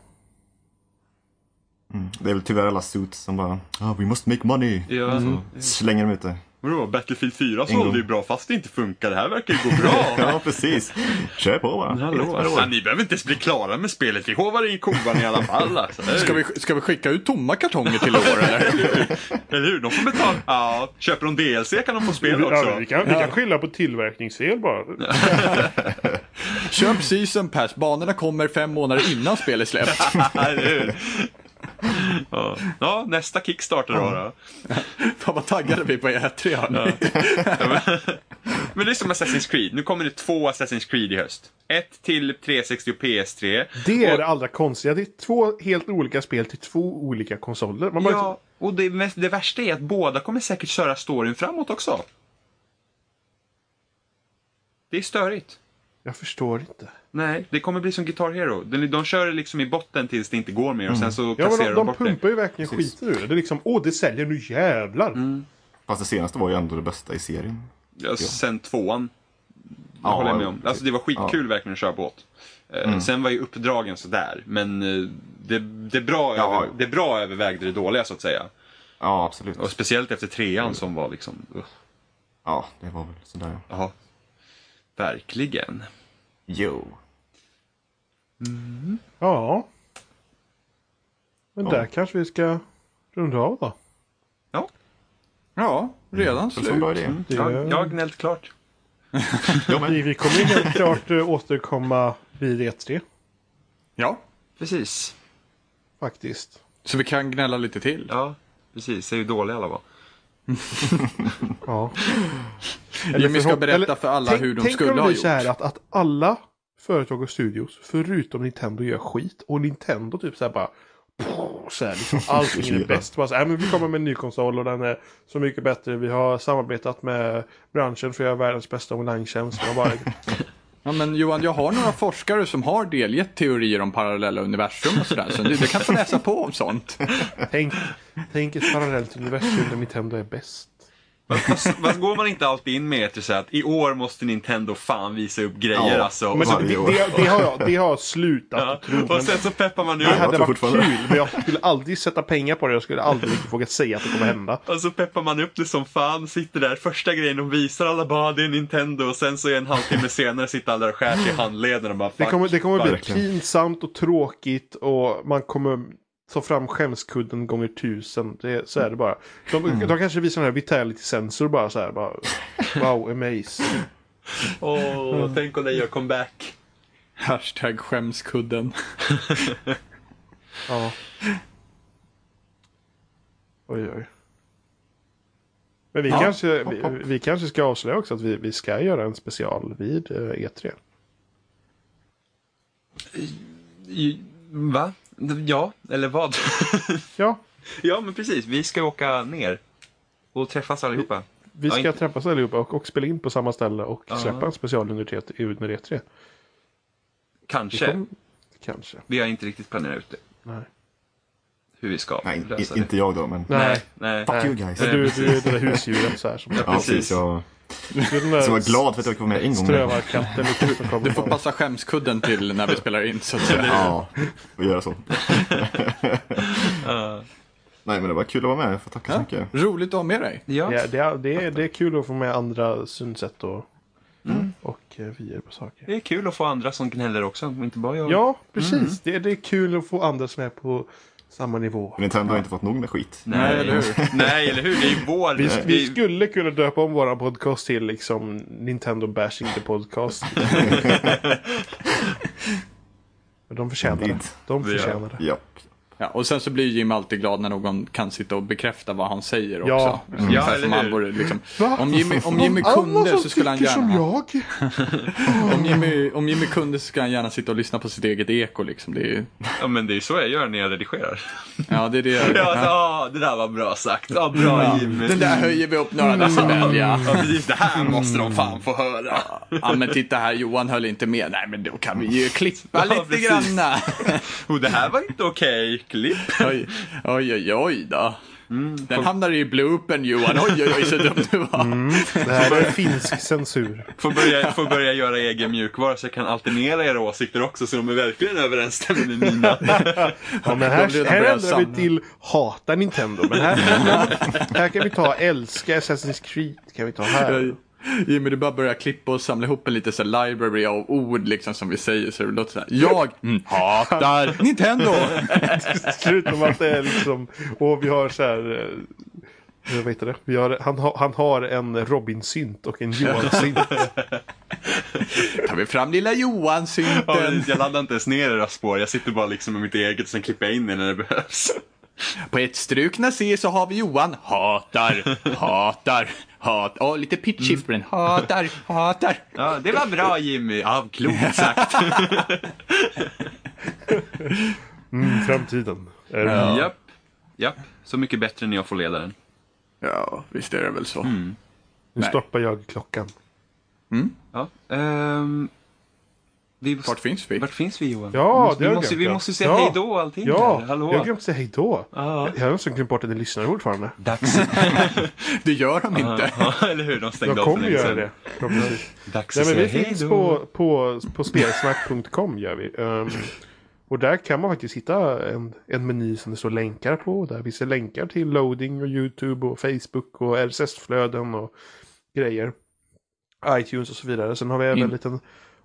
C: Mm. Det är väl tyvärr alla suits som bara ah, we must make money.
B: Ja.
C: Slänger dem ute.
B: Vadå, Battlefield 4
C: En
B: sålde ju bra fast det inte funkar. Det här verkar ju gå bra.
C: Ja, precis. Kör på bara.
B: Hallå, ja, ni behöver inte ens bli klara med spelet. Vi hovar i kovan i alla fall. Alltså.
D: Ska, vi, ska vi skicka ut tomma kartonger till år eller?
B: Eller hur? De får betala. Ja, köper de DLC kan de få spel också.
A: ja vi, kan, vi kan skylla på tillverkningsfel bara.
D: Köp season pass, banorna kommer fem månader innan spelet släpps.
B: Ja. ja, nästa Kickstarter då. då.
D: Fan vad taggade vi på E3 hörni.
B: Men det är som Assassin's Creed. Nu kommer det två Assassin's Creed i höst. Ett till 360 och PS3.
A: Det är
B: och,
A: det allra konstiga. Det är två helt olika spel till två olika konsoler. Man
B: Ja, och det, mest, det värsta är att båda kommer säkert köra storyn framåt också. Det är störigt.
A: Jag förstår inte.
B: Nej, det kommer bli som Guitar Hero. De, de kör det liksom i botten tills det inte går mer och sen så
A: Ja, men
B: kasserar
A: de,
B: de,
A: de
B: bort
A: pumpar ju verkligen skiten ur det. Det är liksom, åh det säljer nu jävlar.
C: Fast det senaste var ju ändå det bästa i serien.
B: det. Ja, sen tvåan. Det
C: Ja,
B: håller jag med om. Alltså det var skitkul verkligen att köra båt. Eh, Sen var ju uppdragen sådär, men eh, det, det, bra
C: Ja.
B: över, det bra övervägde det dåliga så att säga.
C: Ja, absolut.
B: Och speciellt efter trean som var liksom, uh,
C: Ja, det var väl sådär.
B: jaha. Verkligen.
C: Jo.
A: Ja. Men
C: Ja.
A: där kanske vi ska runda av då.
B: Ja,
D: Ja, redan
C: Det är en bra
D: slut.
C: idé.
A: Det-
B: jag, jag har gnällt klart.
C: Ja, men,
A: Vi, vi kommer helt klart eh, återkomma vid E3
D: Ja,
B: Precis.
A: faktiskt.
D: så vi kan gnälla lite till.
B: Ja, precis. Se hur dåliga alla var.
A: Ja.
D: Jimmy ska berätta
A: eller-
D: för alla
A: tänk,
D: hur de
A: tänk
D: skulle
A: om det
D: ha
A: blir så här
D: gjort.
A: att, att alla företag och studios förutom Nintendo gör skit och Nintendo typ så här bara så här, liksom, allting är bäst. Bara så här, "Nej, men vi kommer med en ny konsol och den är så mycket bättre. Vi har samarbetat med branschen för att göra världens bästa online-tjänst. Bara,
D: Ja, men Johan, jag har några forskare som har delgett teorier om parallella universum och sådär. Så du, du kan få läsa på om sånt.
A: tänk, tänk ett parallellt universum där Nintendo är bäst.
B: Fast, går man inte alltid in med att säga att i år måste Nintendo fan visa upp grejer
C: Ja,
B: alltså.
A: Men det, det, det, det, har jag, det har jag slutat
B: Ja,
A: tro.
B: Och sen så peppar man
A: det
B: ur.
A: hade varit kul, men jag skulle aldrig sätta pengar på det. Jag skulle aldrig våga säga att det kommer hända.
B: Och så peppar man upp det som fan, sitter där, första grejen de visar alla bara det är Nintendo och sen så är en halvtimme senare sitter alla där och skär sig i handleden och bara
A: Det kommer, det kommer bli pinsamt och tråkigt och man kommer ta fram skämskudden gånger tusen. Det, så är det bara. De, de kanske visar den här vitality sensor bara så här. Bara, wow, amaze.
B: Åh, tänk om det gör comeback.
D: Hashtag skämskudden.
A: Ja. Oj, oj. Men vi,
D: Ja,
A: kanske,
C: hopp,
A: vi,
C: hopp.
A: vi kanske ska avslöja också att vi, vi ska göra en special vid eh, E3.
B: I- Va? Ja, eller vad?
A: Ja,
B: ja, men precis. Vi ska åka ner och träffas allihopa.
A: vi
B: Ja,
A: ska
B: inte-
A: träffas allihopa och, och spela in på samma ställe och
B: Ja.
A: släppa en special under, T- under E3. Vi
B: Kanske.
A: kom- Kanske.
B: Vi har inte riktigt planerat ut det.
A: Nej.
B: Hur vi ska
C: nej,
B: lösa
C: i,
B: det.
C: inte jag då, men...
A: Nej.
B: Nej.
C: Fuck
A: Nej.
C: you guys.
A: Men du, du är det där husdjuret så här. Som,
B: Ja,
C: Ja,
B: precis.
C: Som var glad för att jag vara med en gång.
D: Du får passa skämskudden till när vi spelar in så att säga.
C: Ja, får göra så. Nej, men det var kul att vara med. Jag får tacka så mycket.
D: roligt att ha med dig.
B: Ja.
A: Ja, det, är, det, är, det är kul att få med andra synsätt och, och eh, vyer på saker.
B: Det är kul att få andra som gnäller också, inte bara jag.
A: Ja, precis. Det, det är kul att få andra som är på, samma nivå.
C: Nintendo har inte fått nog med skit.
D: Nej, eller hur?
B: Nej, eller hur? Det är ju vår...
A: Vi, vi skulle kunna döpa om våran podcast till liksom Nintendo Bashing the Podcast. Men de förtjänar det. De förtjänar det.
C: Japp.
D: Ja, och sen så blir Jim alltid glad när någon kan sitta och bekräfta vad han säger också.
A: Ja.
D: Ungefär
B: Ja, eller hur?
A: Mm.
D: borde liksom, om Jimmy, om Jimmy kunde så skulle han gärna
A: som jag.
D: Om Jimmy, om Jimmy kunde så skulle han gärna sitta och lyssna på sitt eget eko liksom. Det är, ju-
B: Ja, men det är så jag gör när jag redigerar.
D: ja, det är det.
B: Ja, så, ah, det där var bra sagt. Ja, bra Jimmy.
D: Den där höjer vi upp några decibel ja.
B: Ja, precis. Det här måste de fan få höra.
D: Ja men titta här, Johan höll inte med. Nej men då kan vi ju klippa
B: Ja,
D: lite
B: precis.
D: granna.
B: Och det här var inte okej. Klipp.
D: Oj, oj, oj, oj då. Den hamnar i bloopen Johan. Oj, oj, oj, så dum du var.
A: Det här är finsk censur.
B: Får börja, får börja göra egen mjukvara så jag kan alternera era åsikter också så de är verkligen överensstämmer med mina.
A: Ja, men här, här ändrar vi till hata Nintendo. Men här, här kan vi ta älska Assassin's Creed. Kan vi ta här.
D: Jimmy, du bara börjar klippa och samla ihop en liten så library av ord liksom som vi säger så det låter så här. Jag mm, hatar Nintendo.
A: Förutom att det är liksom, och vi har så här, eh, jag vet inte det, vi har, han, har, han har en Robin-synt och en Johan-synt.
D: Tar vi fram lilla
B: Ja,
D: Johan-synten.
B: precis. jag laddar inte ens ner era spår. Jag sitter bara liksom med mitt eget och sen klipper jag in det när det behövs.
D: På ett strukna C så har vi Johan. Hatar, hatar, hatar. Åh, lite pitch shift på den. Hatar, hatar.
B: Ja, det var bra Jimmy. Ja, klokt sagt.
A: Mm, framtiden. Är
B: Japp. Japp. Så mycket bättre när jag får leda den.
D: Ja, visst är det väl så.
A: Nu
D: Nej.
A: stoppar jag klockan.
B: Ja. ehm, vi,
D: Vart finns vi?
B: Vart finns vi Johan?
A: Ja,
B: vi måste,
A: det
B: vi måste, vi
A: ja.
B: måste säga
A: Ja.
B: hej då och allting.
A: Ja, jag har glömt säga hej då.
B: Ja.
A: Jag har nästan glömt bort att ni lyssnar fortfarande.
B: Dags.
D: Det gör de inte.
B: ja, eller hur? De stängde
A: Jag
B: av för
A: kommer
B: länge
A: göra
B: sedan.
A: det. Förhoppningsvis.
B: Dags
A: Nej,
B: att
A: men
B: säga
A: vi finns på, på, på spelsnack.com gör vi. Ehm, och där kan man faktiskt hitta en, en meny som det står länkar på. Där finns det länkar till loading och YouTube och Facebook och RSS-flöden och grejer. iTunes och så vidare. Sen har vi även
D: In-
A: en liten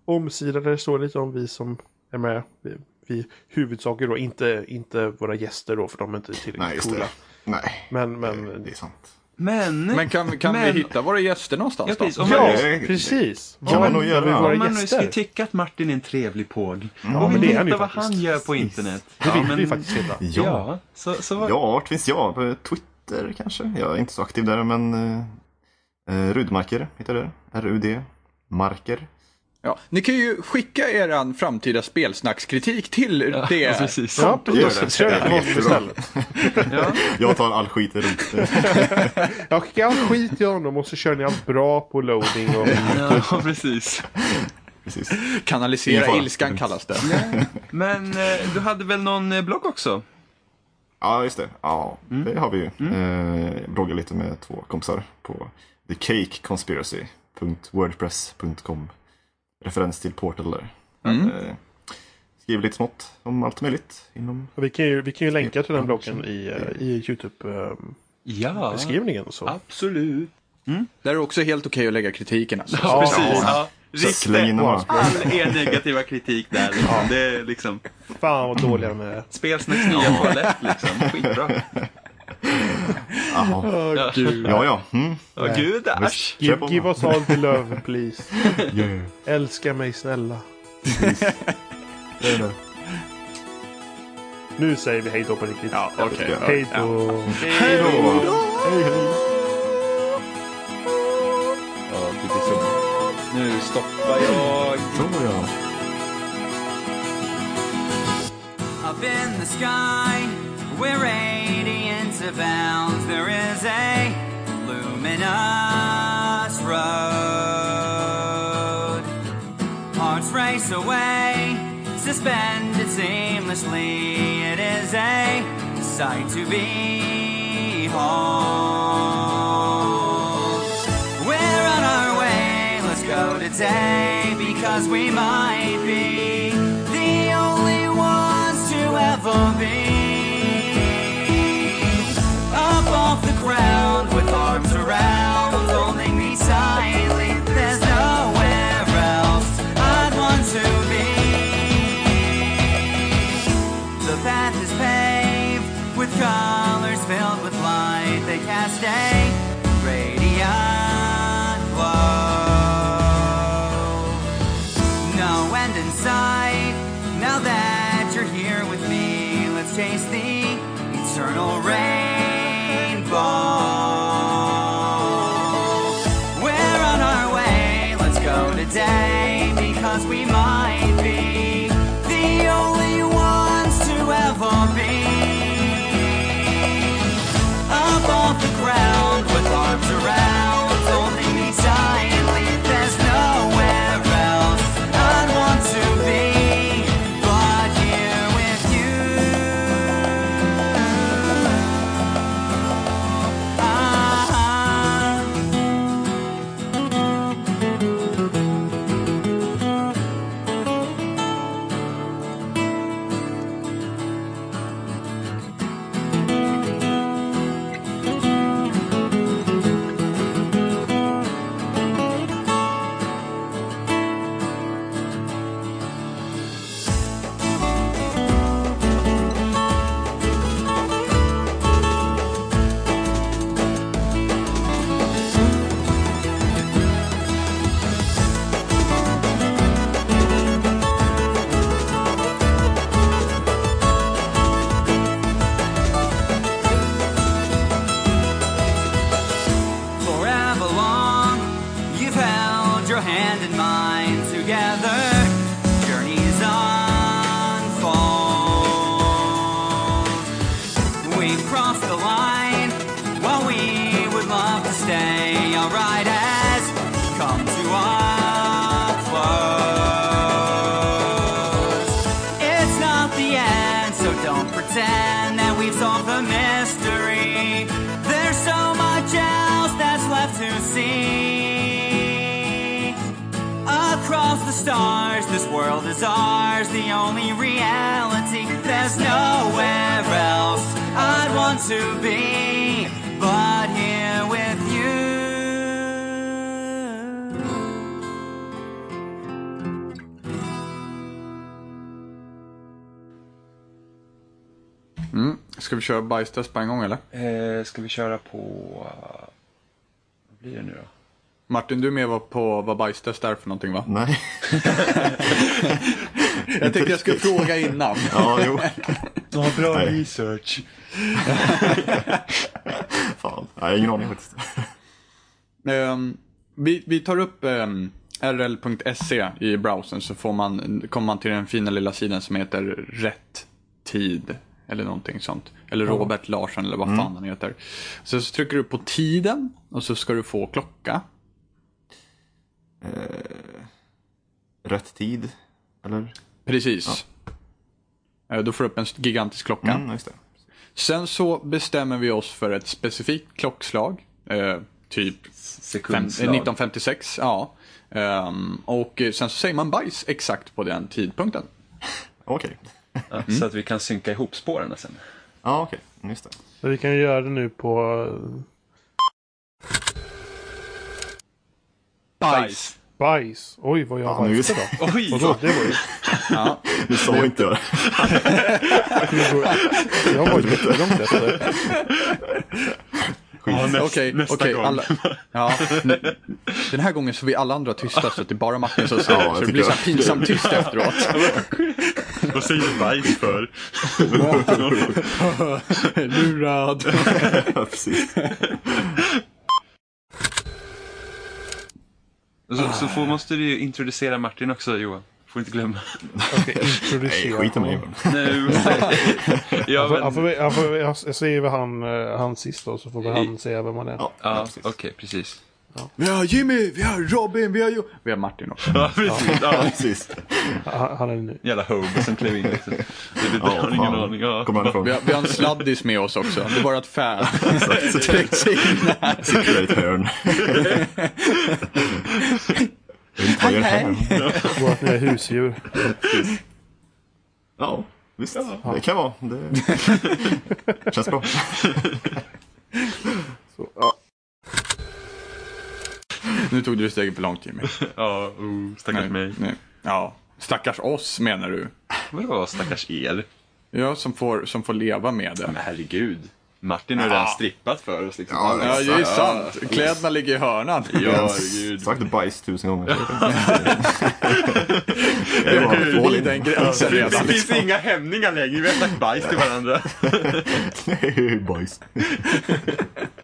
A: omsida där det står lite om vi som är med. Vi, vi huvudsaker då, inte, inte våra gäster då för de är inte
C: Nej,
A: tillräckligt
C: just
A: coola.
C: det. Nej,
A: Men, men
C: det är sant.
B: Men,
D: Men kan, kan
B: Men-
D: vi hitta våra gäster någonstans
B: Ja,
D: då?
B: precis. Om
A: Ja,
B: man,
C: det-
A: precis.
C: kan man nog
A: Var
C: göra.
A: vi våra
B: om man nu skulle tycka att Martin är en trevlig påg.
A: Ja, det han
B: veta
A: ju
B: vad
A: faktiskt.
B: han gör på internet.
A: Det vill
B: men-
A: vi faktiskt veta.
C: Ja.
B: Ja, så, så vad...
C: Ja, vart finns jag? På Twitter kanske? Jag är inte så aktiv där, men eh, Rudmarker heter det. R-U-D. Marker.
D: Ja, ni kan ju skicka eran framtida spelsnackskritik till det.
B: Ja, precis.
A: Ja,
C: Gör det.
A: precis. Kör det.
B: Ja.
C: Jag tar all skit i runt.
A: Jag skickar all skit till honom och så kör ni allt bra på loading och...
B: ja, precis.
C: Precis.
D: Kanalisera ilskan kallas det.
B: Men eh, du hade väl någon eh, blogg också?
C: Ja, just det. Ja, det har vi ju. Eh, jag bloggar lite med två kompisar på thecakeconspiracy.wordpress.com. Referens till Portal där.
D: Mm.
C: Eh, skriver lite smått om allt möjligt inom
A: vi, kan ju, vi kan ju länka till den bloggen i, eh, i YouTube-beskrivningen.
B: Ja,
A: så.
B: absolut.
D: Där är det också helt okej att lägga kritiken alltså.
B: Ja, precis.
C: Ja.
B: Ja.
C: Bara.
B: all er negativa kritik där. Liksom. Det är liksom
A: Fan vad dåliga de är.
B: Spelsnacks nya toalett liksom. Skitbra.
C: Jaha.
B: Ja,
C: Ja, ja. Mm.
B: ja gud äsch.
A: Give, give us all the love please.
C: Yeah.
A: Älska mig snälla.
C: Det är det.
A: Nu säger vi hej då på riktigt.
D: Ja.
C: Ja.
A: Hej då.
B: Hej då.
C: Hej, hej.
B: Ja, det blir så. Nu stoppar jag.
C: Så ja.
F: Up in the sky, where abounds, there is a luminous road. Hearts race away, suspended seamlessly. It is a sight to behold. We're on our way, let's go today because we might be
E: ours, the only reality. There's nowhere else I'd want to be but here with you.
D: Mm. Ska vi köra bajstest på en gång eller?
B: Eh, ska vi köra på... Vad blir det nu då?
D: Martin, du är med på vad bajstest är för någonting va?
C: Nej.
D: Jag tänkte jag skulle fråga innan.
C: Ja, jo.
B: Ja, bra
C: Nej.
B: research.
C: Fan. Jag har ingen aning faktiskt.
D: Ehm, vi, vi tar upp um, rl.se i browsern så får man, kommer man till den fina lilla sidan som heter Rätt Tid. Eller någonting sånt. Eller Robert Larsson eller vad fan han heter. Så, så trycker du på tiden och så ska du få klocka.
C: Rätt tid, eller?
D: Precis. Eh, Då får du upp en gigantisk klocka.
C: Mm, just det.
D: Sen så bestämmer vi oss för ett specifikt klockslag. Eh, typ fem,
B: Sekundslag.
D: 1956. Ja. Ehm, och eh, sen så säger man bajs exakt på den tidpunkten.
C: Okej.
B: Ja, Så att vi kan synka ihop spåren sen.
C: Ja, okej. Just det.
A: Så vi kan ju göra det nu på
D: Bajs!
A: Bajs. Oj, vad jag
C: Ja, nu-
A: bajs idag.
B: Oj!
A: Vadå? Det var ju...
D: Ja.
C: Du sa inte det.
A: Jag var ju jättelångt efter.
B: Ja, näst,
D: Okej,
B: nästa
D: okej.
B: gång.
D: alla- ja, Den här gången så är vi alla andra tysta så att det är bara Martin som säger
C: Ja,
D: Så det blir så här pinsamt tyst efteråt.
B: Vad säger du bajs för?
D: Lurad.
C: Ja, precis.
B: Så, så får, måste du ju introducera Martin också Johan. Får inte glömma.
A: Okej, introducera.
C: Nej, skit i mig.
B: Nej, ja, men,
A: han får, han får, jag jag säger vad han, eh, han sist då, så får han säga vem han är.
C: Ja, ja,
B: ja,
C: precis.
B: Precis.
D: Vi har Jimmy, vi har Robin, vi har Jo... Vi har Martin också.
B: Ja, precis. Ja.
C: precis.
A: Han, han är ny.
B: Jävla hobo som klev in liksom. Det, det,
C: Ja,
B: har ingen
C: fan.
B: aning. Ja.
C: Kommer han?
D: Vi har, vi har en sladdis med oss också. Det är bara ett fan. Tryckt sig in här.
C: Sitter i ett hörn. Gör här.
A: Vårt nya husdjur.
C: Ja, visst. Det kan vara. Det känns bra.
A: Så, ja.
D: Nu tog du steget för långt Jimmy.
B: Ja, oh, stackars mig.
D: nej. Ja, stackars oss menar du.
B: Vadå stackars er?
D: Ja, som får, som får leva med det.
B: Men herregud. Martin har ju redan strippat för oss. Liksom.
C: Ja,
D: Ja, det är ju
B: Ja,
D: sant. Kläderna ligger i hörnan.
B: Ja, herregud.
C: sagt bajs tusen gånger.
D: Det
C: in.
D: den gränsen
B: Det,
D: redan.
B: det finns
D: Liksom.
B: inga hämningar längre, vi har sagt bajs till varandra.
C: Nej, bajs.